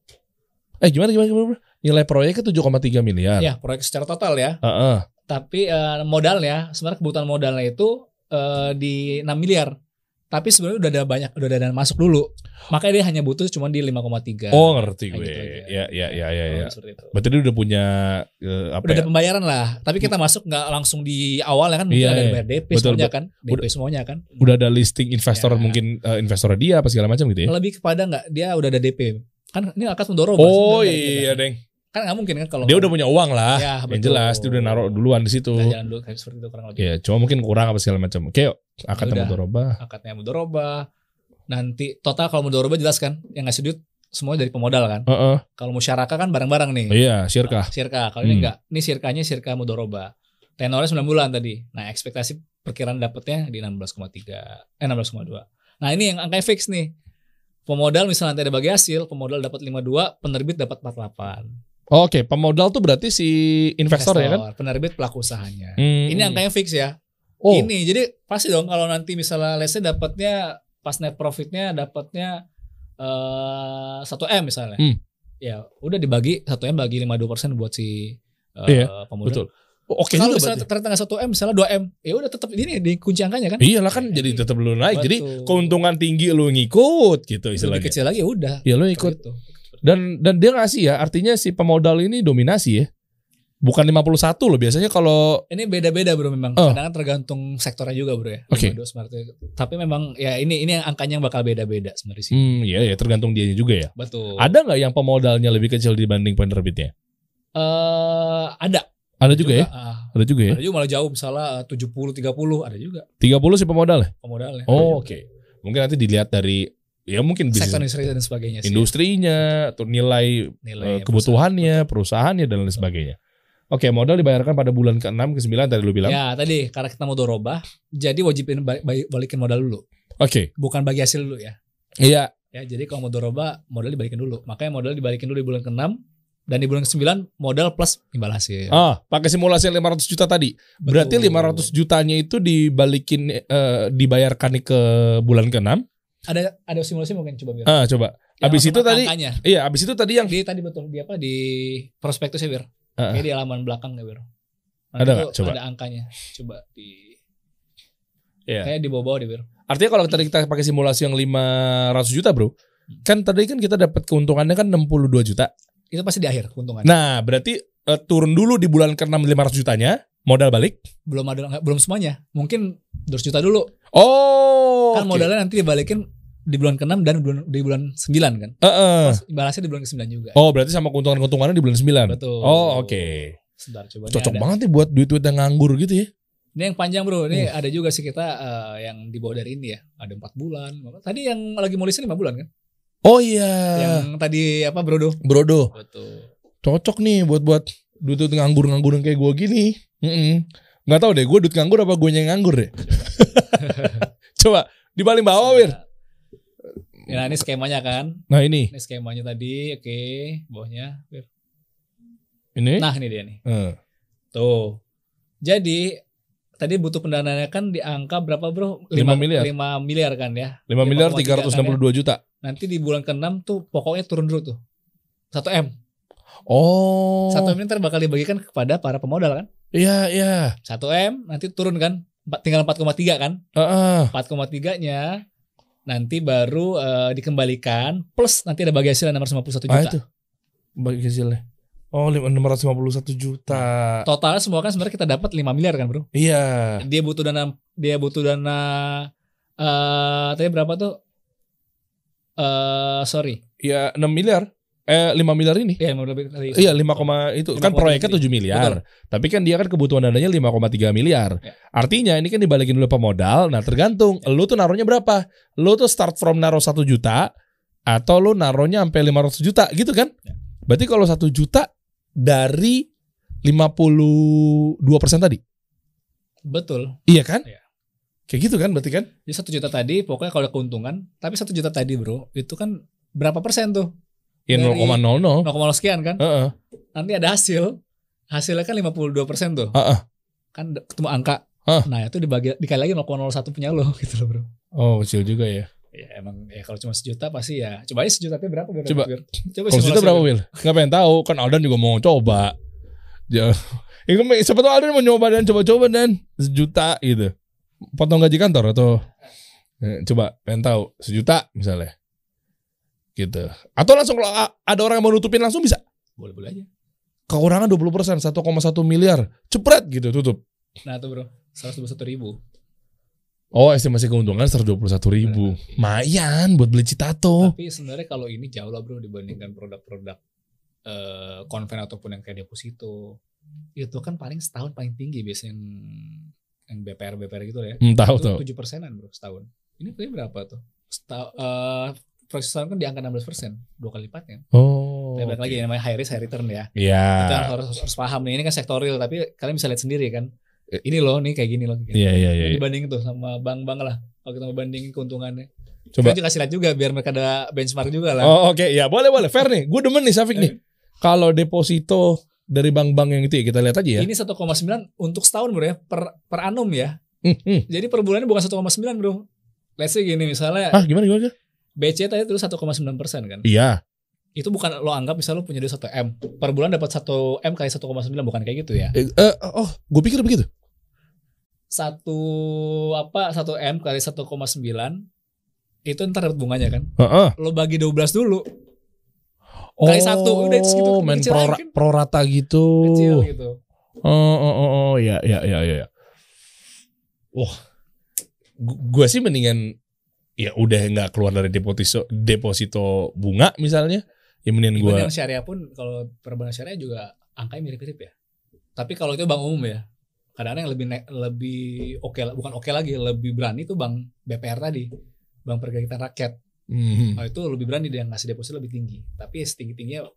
Eh gimana gimana gimana? Nilai proyeknya 7,3 miliar. Ya, proyek secara total ya. Heeh. Tapi eh, modalnya sebenarnya kebutuhan modalnya itu eh, di 6 miliar. Tapi sebenarnya udah ada banyak udah ada dana masuk dulu. Makanya dia hanya butuh cuma di 5,3. Oh ngerti gue. gitu ya ya ya ya ya. Oh. Berarti dia udah punya eh, apa Udah ya? ada pembayaran lah. Tapi kita masuk nggak langsung di awal ya kan. Iya, ada iya. bayar DP Betul, semuanya kan. DP semuanya kan. Udah ada listing investor Ya. mungkin eh, investor dia apa segala macam gitu ya. Lebih kepada nggak dia udah ada DP. Kan ini akad mendorong. Oh iya, Deng. Kan nggak mungkin kan kalau Dia udah punya uang lah. Ya, yang betul. jelas dia udah naruh duluan di situ. Udah jalan dulu kayak seperti itu kurang lebih. Ya, cuma mungkin kurang apa segala macam. Oke, akan Udah. mudoroba. Akadnya mudoroba. Nanti total kalau mudoroba jelas kan yang ngasih duit semua dari pemodal kan. Heeh. Kalau musyarakah kan barang-barang nih. Iya, sirkah. Sirka. Kalau ini Hmm. enggak, ini sirkanya sirka mudoroba. Tenornya 9 bulan tadi. Nah, ekspektasi perkiraan dapatnya di 16,3 eh 16,2. Nah, ini yang angka fix nih. Pemodal misalnya nanti ada bagi hasil, pemodal dapat 52, penerbit dapat 48. Oke, pemodal tuh berarti si investor, ya kan? Penerbit pelaku usahanya. Hmm. Ini angkanya fix ya. Oh, Ini jadi pasti dong kalau nanti misalnya say dapatnya pas net profitnya dapatnya eh 1 M misalnya. Hmm. Ya, udah dibagi 1 M bagi 52% buat si eh, Iya, pemodal. betul. Oh, Oke kalau misalnya ternyata nggak 1 M, misalnya 2 M, ya udah tetap ini dikunci angkanya kan. Iyalah kan jadi tetap lu naik. Jadi Betul. keuntungan tinggi lu ngikut gitu Lebih istilahnya. kecil lagi ya udah. Ya lu ikut. Gitu. Dan dan dia ngasih ya, artinya si pemodal ini dominasi ya. Bukan 51 loh biasanya kalau Ini beda-beda bro memang. Oh. Kadang tergantung sektornya juga bro ya. Oke. 52 smart itu. Tapi memang ya ini ini yang angkanya yang bakal beda-beda sebenarnya sih. hmm ya ya tergantung dianya juga ya. Betul. Ada nggak yang pemodalnya lebih kecil dibanding penerbitnya? Eh, ada. Ada juga, ya? ah. Ada juga ya? Ada juga malah jauh misalnya eh, 70 30 ada juga 30 si pemodal ya? pemodalnya. Oh, oke. Mungkin nanti dilihat dari ya mungkin bisnis industri dan sebagainya sih. industrinya atau nilai, Nilai eh, kebutuhannya, perusahaannya dan lain sebagainya. Oke, modal dibayarkan pada bulan ke-6 ke-9 tadi lu bilang. Ya tadi karena kita mau dorobah, jadi wajibin balik- balik- balikin modal dulu, Oke. bukan bagi hasil dulu ya. Iya. Ya jadi kalau mau dorobah modal dibalikin dulu. Makanya modal dibalikin dulu di bulan ke-6 dan di bulan ke-9 modal plus imbal hasil. Ah, pakai simulasi yang 500 juta tadi. Berarti Betul. 500 jutanya itu dibalikin eh, dibayarkan ke bulan ke-6. Ada ada simulasi mungkin coba biar. Ah, coba. Yang Habis itu tadi angkanya. iya, habis itu tadi yang di tadi betul di apa di prospektusnya bir. Kayak di halaman belakang ya bir. Ada nggak? tuh Coba. Ada angkanya. Coba di Iya. kayak di bawah-bawah deh bir. Artinya kalau tadi kita pakai simulasi yang 500 juta, Bro. Kan tadi kan kita dapat keuntungannya kan 62 juta. Itu pasti di akhir keuntungan. Nah, berarti eh, turun dulu di bulan ke-6 500 jutanya, modal balik. belum ada belum semuanya. Mungkin 200 juta dulu. Oh. kan oke. modalnya nanti dibalikin di bulan ke-6 dan bulan, di bulan 9 kan. Heeh. Terus imbalasnya di bulan ke-9 juga. Oh, berarti sama keuntungan-keuntungannya di bulan 9. Betul. Oh, oke. Sebentar coba. Cocok ada. banget nih buat duit-duit yang nganggur gitu ya. Ini yang panjang bro. Ini Uh. ada juga sih kita eh, yang di bawah dari ini ya. Ada 4 bulan. Tadi yang lagi mau 5 bulan kan. Oh iya. Yang tadi apa brodo. Brodo. Betul. Cocok nih buat buat duit-duit nganggur-nganggur kayak gue gini. Mm Nggak tahu deh, gue duit nganggur apa gue yang nganggur deh. Coba di paling bawah, Wir. Ya, nah, ini skemanya kan. Nah ini, Ini skemanya tadi. Oke. Bawahnya. Bir. ini. Nah ini dia nih. Eh. Tuh. Jadi tadi butuh pendanaannya kan di angka berapa bro? Lima miliar. 5 miliar kan ya. 5 miliar 5,3 362 juta. Nanti di bulan ke-6 tuh pokoknya turun dulu tuh. 1 M. Oh. 1 M ini ntar bakal dibagikan kepada para pemodal kan. Iya, iya. 1 M nanti turun kan. Empat- Tinggal 4,3 kan. Heeh. 4,3-nya nanti baru eh, dikembalikan plus nanti ada bagi hasil 651 Ah juta. itu. Bagi hasilnya. Oh, 651 juta. Totalnya semua kan sebenarnya kita dapat 5 miliar kan, Bro. Iya. Dia butuh dana dia butuh dana eh tadi berapa tuh? Eh sorry. Ya 6 miliar. Eh 5 miliar ini. Ya mau lebih dari Iya 5, koma- itu kan 5,3. proyeknya 7 miliar. Tapi kan dia kan kebutuhan dananya 5,3 miliar. Ya. Artinya ini kan dibalikin dulu pemodal. Nah, tergantung lu tuh naruhnya berapa? Lu tuh start from naruh 1 juta atau lu naruhnya sampai 500 juta gitu kan? Ya. Berarti kalau 1 juta dari 52% tadi. Betul. Iya kan? Iya. Kayak gitu kan berarti kan? Jadi satu juta tadi pokoknya kalau ada keuntungan, tapi satu juta tadi bro, itu kan berapa persen tuh? Ya Dari- 0,00. 0,0 sekian kan? Heeh. Nanti ada hasil, hasilnya kan 52 persen tuh. Heeh. Kan d- ketemu angka. Hah. Nah itu dibagi dikali lagi 0,01 punya lo gitu loh bro. Oh, kecil juga ya. Ya emang ya kalau cuma sejuta pasti ya. Coba aja sejuta tapi berapa biar Coba. biar- Coba Kalau sejuta berapa, Bir. Will? Nggak pengen tahu. Kan Aldan juga mau coba. Ya. Kan, siapa tahu Aldan mau nyoba dan coba-coba dan sejuta gitu. Potong gaji kantor atau Eh, coba pengen tahu sejuta misalnya. Gitu. Atau langsung kalau ada orang yang mau nutupin langsung bisa. Boleh-boleh aja. Kekurangan 20%, 1,1 miliar. Cepret gitu tutup. Nah tuh bro, 121 ribu. Oh, estimasi keuntungan 121 ribu. Mayan buat beli citato. Tapi sebenarnya kalau ini jauh lah bro dibandingkan produk-produk eh konven ataupun yang kayak deposito. Itu kan paling setahun paling tinggi biasanya yang yang BPR BPR gitu ya. Hmm, tahu tahu. tujuh persenan bro setahun. Ini berapa tuh? Setahun, eh proyeksi setahun kan di angka 16 persen, dua kali lipatnya. Oh. Tapi balik lagi namanya high risk high return ya. Iya. Kita harus, harus, harus paham nih. Ini kan sektorial tapi kalian bisa lihat sendiri kan. Ini loh nih kayak gini loh. Iya, iya, iya. iya. Dibandingin tuh sama bank-bank lah. Kalau kita mau bandingin keuntungannya. Coba. Kita kasih lihat juga biar mereka ada benchmark juga lah. Oh oke ya boleh boleh fair nih. Gue demen nih Safik nih. Kalau deposito dari bank-bank yang itu ya kita lihat aja ya. Ini 1,9 untuk setahun bro ya per per annum ya. Hmm, hmm. Jadi per bulannya bukan 1,9 bro. Let's say gini misalnya Ah gimana gimana? BC tadi terus 1,9 persen kan. Iya. Itu bukan lo anggap misalnya lo punya duit 1 M. Per bulan dapat 1 M kali 1,9 bukan kayak gitu ya. Eh, eh, oh gue pikir begitu. Satu apa 1 M kali 1,9 itu ntar dapat bunganya kan. Heeh. Lo bagi 12 dulu Oh, Kali satu, udah segitu, main kecil pro, lagi kan? pro rata gitu. kecil gitu. Oh, oh, oh, oh, ya, ya, ya, ya. Wah, gue sih mendingan ya udah nggak keluar dari deposito deposito bunga misalnya. Ya mendingan gue. Yang syariah pun kalau perbankan syariah juga angkanya mirip-mirip ya. Tapi kalau itu bank umum ya. Kadang-kadang yang lebih lebih oke lah- bukan oke lagi, lebih berani itu bank BPR tadi. Bank Perkreditan Rakyat. Hmm. Oh, itu lebih berani dia ngasih deposito lebih tinggi. Tapi setinggi tingginya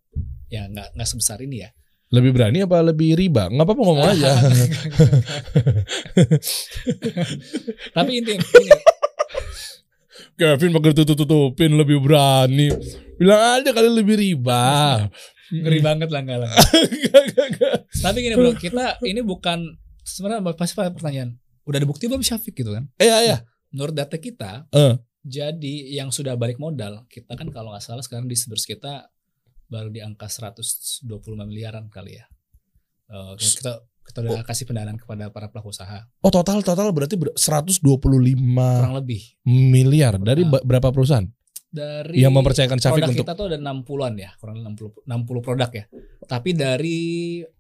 ya nggak nggak sebesar ini ya. Lebih berani apa lebih riba? Nggak apa-apa ngomong aja. Tapi intinya Kevin pakai tutup-tutupin lebih berani. Bilang aja kali lebih riba. ngeri banget lah enggak lah. Tapi gini bro, kita ini bukan sebenarnya pasti pertanyaan. Udah ada bukti belum Syafiq gitu kan? Iya, iya. Menurut data kita, Eh. jadi yang sudah balik modal, kita kan kalau nggak salah sekarang di Sibers kita baru di angka 125 miliaran kali ya. Eh, kita kita udah kasih pendanaan kepada para pelaku usaha Oh total total berarti ber- 125 kurang lebih miliar dari Ah. ba- berapa perusahaan dari yang mempercayakan Syafiq produk untuk kita tuh ada 60-an ya, kurang lebih 60 60 produk ya. Tapi dari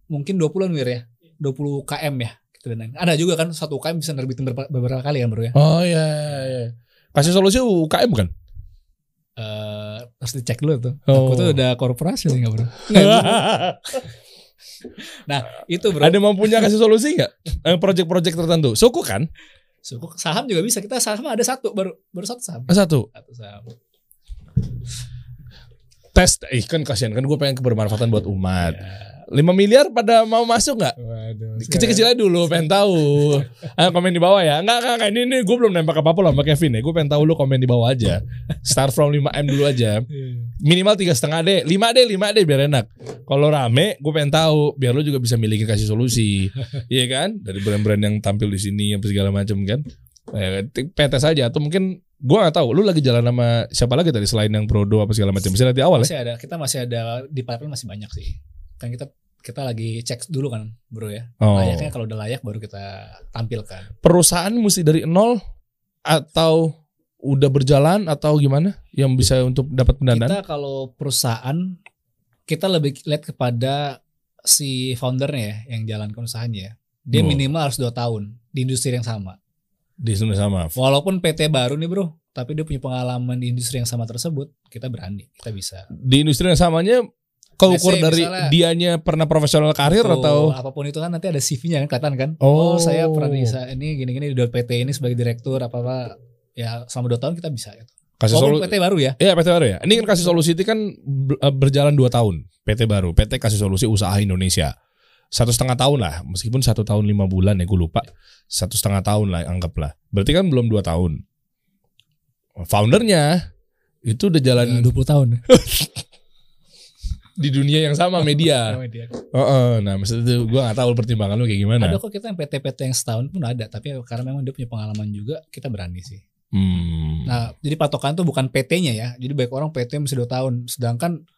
mungkin 20-an Wir ya. 20 km ya kita danain. Ada juga kan satu UKM bisa nerbitin beberapa, beberapa kali kan bro ya. Oh iya, iya, iya. Kasih solusi UKM kan? Eh harus dicek dulu tuh. Oh. Aku tuh udah korporasi sih nggak bro? Nggak, bro. Nah itu bro. Ada mampunya kasih solusi nggak? Yang project-project tertentu. Suku kan? Suku saham juga bisa. Kita saham ada satu baru baru satu saham. Satu. Satu saham. Tes. Ih kan kasihan kan gue pengen kebermanfaatan buat umat. Ya. 5 miliar pada mau masuk nggak? Waduh. Kecil-kecil aja dulu, pengen tahu. Ayo komen di bawah ya. Enggak, enggak, enggak. Ini, ini gue belum nembak apa-apa loh sama Kevin ya. Gue pengen tahu lu komen di bawah aja. Start from 5M dulu aja. Minimal tiga setengah D, 5 D, 5 D biar enak. Kalau rame, gue pengen tahu biar lu juga bisa milikin kasih solusi. Iya kan? Dari brand-brand yang tampil di sini apa segala macam kan. Eh, PT saja atau mungkin gue gak tahu lu lagi jalan sama siapa lagi tadi selain yang Prodo apa segala macam. Bisa di awal ya. Masih ada. Kita masih ada di pipeline masih banyak sih. Kan kita kita lagi cek dulu kan bro ya. Oh. Layaknya kalau udah layak baru kita tampilkan. Perusahaan mesti dari nol atau udah berjalan atau gimana yang bisa untuk dapat pendanaan? Kita kalau perusahaan kita lebih lihat kepada si foundernya ya yang jalankan usahanya ya. Dia Oh. minimal harus 2 tahun di industri yang sama. Di sana sama. Walaupun PT baru nih bro, tapi dia punya pengalaman di industri yang sama tersebut, kita berani, kita bisa. Di industri yang samanya kau Let's ukur say dari misalnya- dianya pernah profesional karir Tuh, atau apa pun itu kan nanti ada CV-nya kan kelihatan kan. Oh. saya pernah di ini gini-gini di PT ini sebagai direktur apa apa ya selama 2 tahun kita bisa gitu. kasih solusi? PT baru ya. Iya PT baru ya. Ini kan kasih solusi itu kan eh, berjalan 2 tahun. PT baru. PT kasih solusi usaha Indonesia. Satu setengah tahun lah, meskipun satu tahun lima bulan ya gue lupa. Satu setengah tahun lah anggaplah. Berarti kan belum dua tahun. Foundernya itu udah jalan 20 tahun. di dunia yang sama media. Heeh, nah maksud itu gue gak tahu pertimbangan lu kayak gimana. Ada kok kita yang PT-PT yang setahun pun ada, tapi karena memang dia punya pengalaman juga, kita berani sih. Hmm. Nah, jadi patokan tuh bukan PT-nya ya. Jadi baik orang PT mesti 2 tahun, sedangkan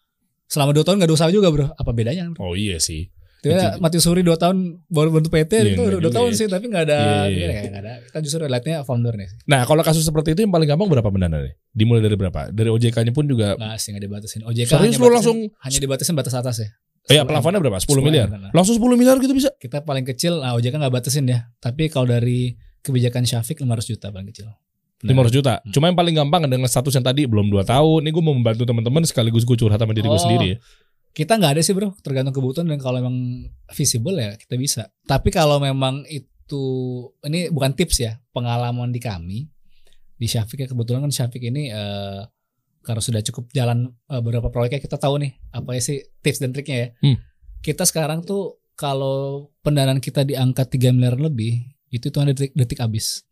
selama 2 tahun gak ada usaha juga, Bro. Apa bedanya? Bro? Oh iya sih. Dia mati suri 2 tahun baru bentuk PT Iya, itu enggak 2 juga tahun ya. sih, tapi gak ada Iya, iya, iya, nggak ada. Kita justru lihatnya foundernya sih. Nah kalau kasus seperti itu yang paling gampang berapa pendanaannya? Dimulai dari berapa? Dari OJK-nya pun juga. Nggak sih nggak dibatasin. OJK Serius hanya batasin- langsung? hanya dibatasin batas atas ya. Eh ya 10 plafonnya berapa? 10 10 miliar. miliar. Langsung 10 miliar gitu bisa? Kita paling kecil, nah OJK nggak batasin ya. Tapi kalau dari kebijakan Syafiq 500 juta paling kecil. 500 juta. Hmm. Cuma yang paling gampang dengan status yang tadi belum 2 tahun. Ini gue mau membantu teman-teman sekaligus gue curhat sama diri gue Oh. sendiri ya. Kita nggak ada sih bro, tergantung kebutuhan dan kalau memang visible ya kita bisa. Tapi kalau memang itu ini bukan tips ya, pengalaman di kami di Syafiq ya kebetulan kan Syafiq ini eh, karena sudah cukup jalan eh, beberapa proyeknya kita tahu nih apa ya sih tips dan triknya ya. Hmm. Kita sekarang tuh kalau pendanaan kita di angka 3 miliar lebih itu tuh detik detik habis.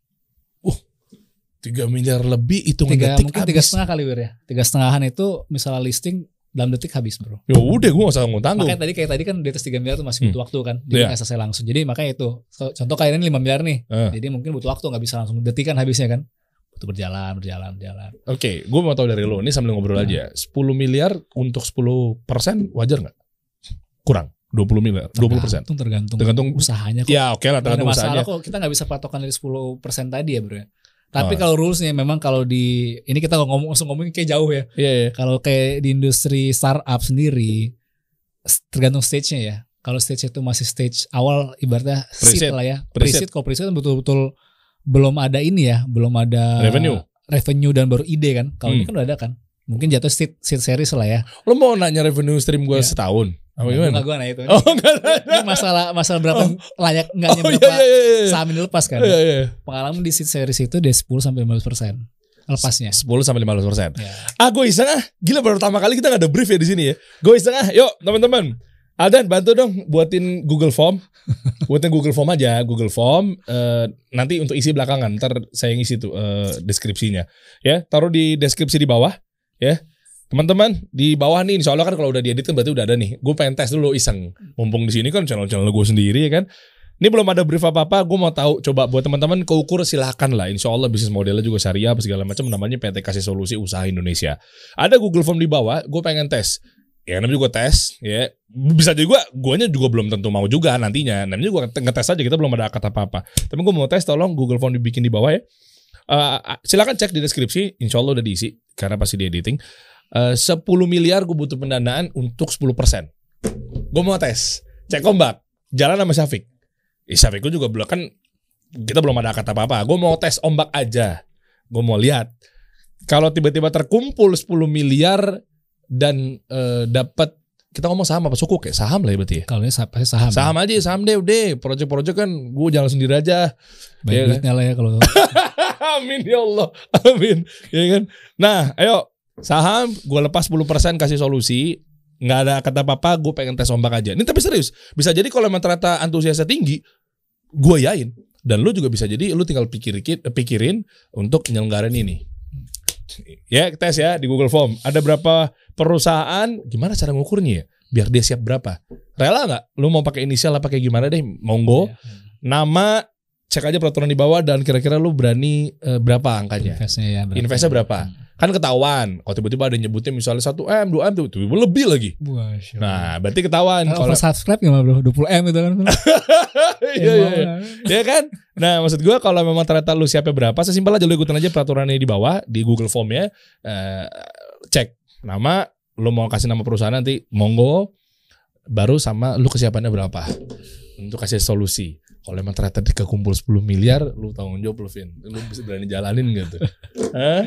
3 miliar lebih hitungan Tiga, detik mungkin tiga setengah kali wir ya. Tiga setengahan itu misalnya listing dalam detik habis bro. Ya udah gue gak usah ngomong tanggung. Makanya tadi kayak tadi kan di atas 3 miliar tuh masih butuh waktu kan. Jadi Iya. nggak selesai langsung. Jadi makanya itu. Contoh kayak ini 5 miliar nih. Eh. Jadi mungkin butuh waktu nggak bisa langsung detikan habisnya kan. Butuh berjalan, berjalan, berjalan. Oke, gue mau tahu dari lo. Ini sambil ngobrol Nah. aja. 10 miliar untuk 10 persen wajar nggak? Kurang. 20 miliar. 20 persen. Tergantung, tergantung, Tergantung- usahanya kok. Ya oke lah Nggak ada tergantung masalah usahanya. kok. Kita nggak bisa patokan dari 10% tadi ya bro ya. Tapi Oh. kalau rulesnya memang kalau di ini kita ngomong langsung ngomongin kayak jauh ya. Iya iya. Kalau kayak di industri startup sendiri tergantung stage-nya ya. Kalau stage itu masih stage awal ibaratnya seed lah ya. Pre-seed. Pre-seed kalau pre-seed kan betul-betul belum ada ini ya, belum ada Revenue. revenue dan baru ide kan. Kalau Hmm. ini kan udah ada kan. Mungkin jatuh seed, seed series lah ya. Lo mau nanya revenue stream gue Iya. setahun? Apa gimana? Enggak gua nah itu. Oh enggak. Ini masalah masalah berapa layak enggaknya Oh iya berapa iya iya. saham ini lepas kan. Iya iya. Pengalaman di seed series itu dia 10 sampai 15 persen lepasnya. 10 sampai 15 persen. Ya. Ah gue iseng ah. Gila baru pertama kali kita gak ada brief ya di sini ya. Gue iseng ah. Yuk teman-teman. Aldan bantu dong buatin Google Form. buatin Google Form aja, Google Form. eh, nanti untuk isi belakangan, ntar saya ngisi tuh eh, deskripsinya. Ya, taruh di deskripsi di bawah. Ya, teman-teman di bawah nih. Insya Allah kan kalau udah diedit kan berarti udah ada nih. Gue pengen tes dulu iseng. Mumpung di sini kan channel-channel gue sendiri ya kan. Ini belum ada brief apa-apa, gue mau tahu. Coba buat teman-teman keukur silahkan lah. Insya Allah bisnis modelnya juga syariah apa segala macam. Namanya PT Kasih Solusi Usaha Indonesia. Ada Google Form di bawah, gue pengen tes ya namanya juga tes ya bisa juga guanya juga belum tentu mau juga nantinya namanya juga ngetes aja kita belum ada kata apa apa tapi gue mau tes tolong Google Form dibikin di bawah ya Eh, silakan cek di deskripsi insya Allah udah diisi karena pasti di editing Eh, 10 miliar gue butuh pendanaan untuk 10% gue mau tes cek ombak jalan sama Syafiq eh, Syafiq gue juga belum kan kita belum ada kata apa apa gue mau tes ombak aja gue mau lihat kalau tiba-tiba terkumpul 10 miliar dan eh, dapat kita ngomong saham apa suku kayak saham lah ya berarti ya. Kalau ini sa- pasti saham. Saham aja, saham deh, udah. Proyek-proyek kan gue jalan sendiri aja. Baik Iya kan? lah ya kalau Amin ya Allah, amin. Ya kan. Nah, ayo saham gue lepas 10% kasih solusi. nggak ada kata apa-apa, gue pengen tes ombak aja. Ini tapi serius, bisa jadi kalau emang ternyata antusiasnya tinggi, gue yain. Dan lu juga bisa jadi lu tinggal pikirin, pikirin untuk penyelenggarain ini. Ya, tes ya di Google Form. Ada berapa perusahaan? Gimana cara ngukurnya ya? Biar dia siap berapa? Rela nggak? Lu mau pakai inisial apa kayak gimana deh? Monggo. Iya. Nama, cek aja peraturan di bawah dan kira-kira lu berani eh, berapa angkanya? investnya ya. berapa. Investnya berapa? Kan ketahuan. Kalau tiba-tiba ada nyebutnya misalnya 1 M, 2 M tuh, tuh lebih lagi. Allah. Nah, berarti ketahuan Kalau subscribe gimana bro? 20 M itu kan? Iya, iya, iya. Ya kan? Nah, maksud gua kalau memang ternyata lu siapnya berapa, sesimpel aja lu ikutin aja peraturannya di bawah di Google Form-nya. Eh, cek nama, lu mau kasih nama perusahaan nanti monggo baru sama lu kesiapannya berapa untuk kasih solusi. Kalau emang ternyata dikekumpul 10 miliar, lu tanggung jawab lu, Vin. Lu bisa berani jalanin gitu. Hah?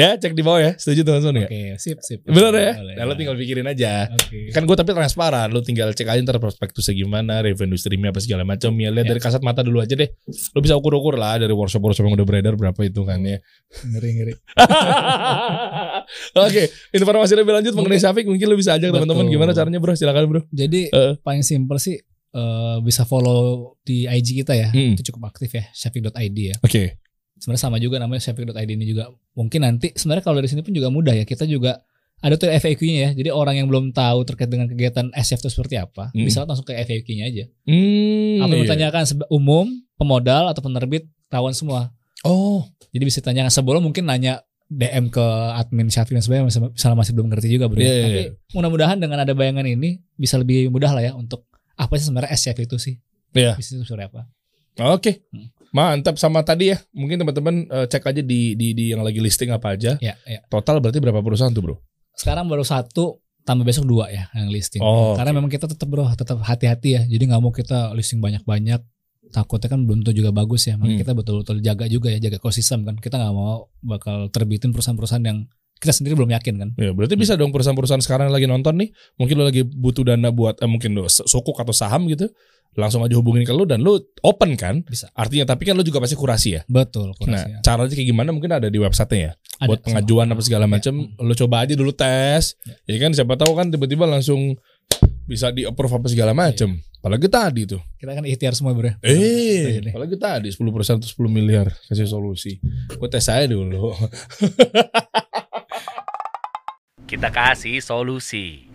Ya, cek di bawah ya. Setuju teman-teman ya? Oke, sip sip. Bener ya? Boleh. Nah, lu tinggal pikirin aja. Oke. Kan gue tapi transparan, lu tinggal cek aja ntar prospektusnya gimana, revenue streamnya apa segala macam. Ya lihat Ya. dari kasat mata dulu aja deh. Lu bisa ukur-ukur lah dari workshop-workshop yang udah beredar berapa hitungannya. Ngeri ngeri. Oke, informasi lebih lanjut mengenai Syafiq mungkin lu bisa ajak teman-teman gimana caranya bro? Silakan bro. Jadi Eh. paling simpel sih eh, bisa follow di IG kita ya. Hmm. Itu cukup aktif ya, syafiq.id ya. Oke. Sebenarnya sama juga namanya syafiq.id ini juga. Mungkin nanti sebenarnya kalau dari sini pun juga mudah ya. Kita juga ada tuh FAQ-nya ya. Jadi orang yang belum tahu terkait dengan kegiatan SF itu seperti apa, Hmm. bisa langsung ke FAQ-nya aja. Hmm, Apa yang iya. umum, pemodal atau penerbit rawan semua. Oh, Jadi bisa tanyakan sebelum mungkin nanya DM ke admin Syafiq dan sebagainya misal- misalnya masih belum ngerti juga bro. Iya, iya, Tapi iya. mudah-mudahan dengan ada bayangan ini bisa lebih mudah lah ya untuk apa sih sebenarnya SF itu sih? Iya. Bisnis itu seperti apa? Oke. Hmm. Mantap sama tadi ya. Mungkin teman-teman eh, cek aja di, di di yang lagi listing apa aja. Ya, ya. Total berarti berapa perusahaan tuh, Bro? Sekarang baru satu tambah besok dua ya yang listing. Oh, Karena memang kita tetap bro tetap hati-hati ya. Jadi nggak mau kita listing banyak-banyak. Takutnya kan belum tentu juga bagus ya. Makanya Hmm. kita betul-betul jaga juga ya, jaga ekosistem kan. Kita nggak mau bakal terbitin perusahaan-perusahaan yang kita sendiri belum yakin kan. Ya, berarti bisa dong perusahaan-perusahaan sekarang yang lagi nonton nih, mungkin lo lagi butuh dana buat eh, mungkin lo sukuk atau saham gitu, langsung aja hubungin ke lo dan lo open kan? Bisa. Artinya tapi kan lo juga pasti kurasi ya. Betul. Nah, kurasinya. caranya kayak gimana mungkin ada di websitenya ya. Ada buat pengajuan apa segala Ya. macam, lo coba aja dulu tes. Ya. kan siapa tahu kan tiba-tiba langsung bisa di approve apa segala macam. Apalagi tadi tuh. Kita kan ikhtiar semua bro. Eh, Iya. apalagi tadi 10% atau 10 miliar kasih solusi. Gue tes aja dulu. Kita kasih solusi.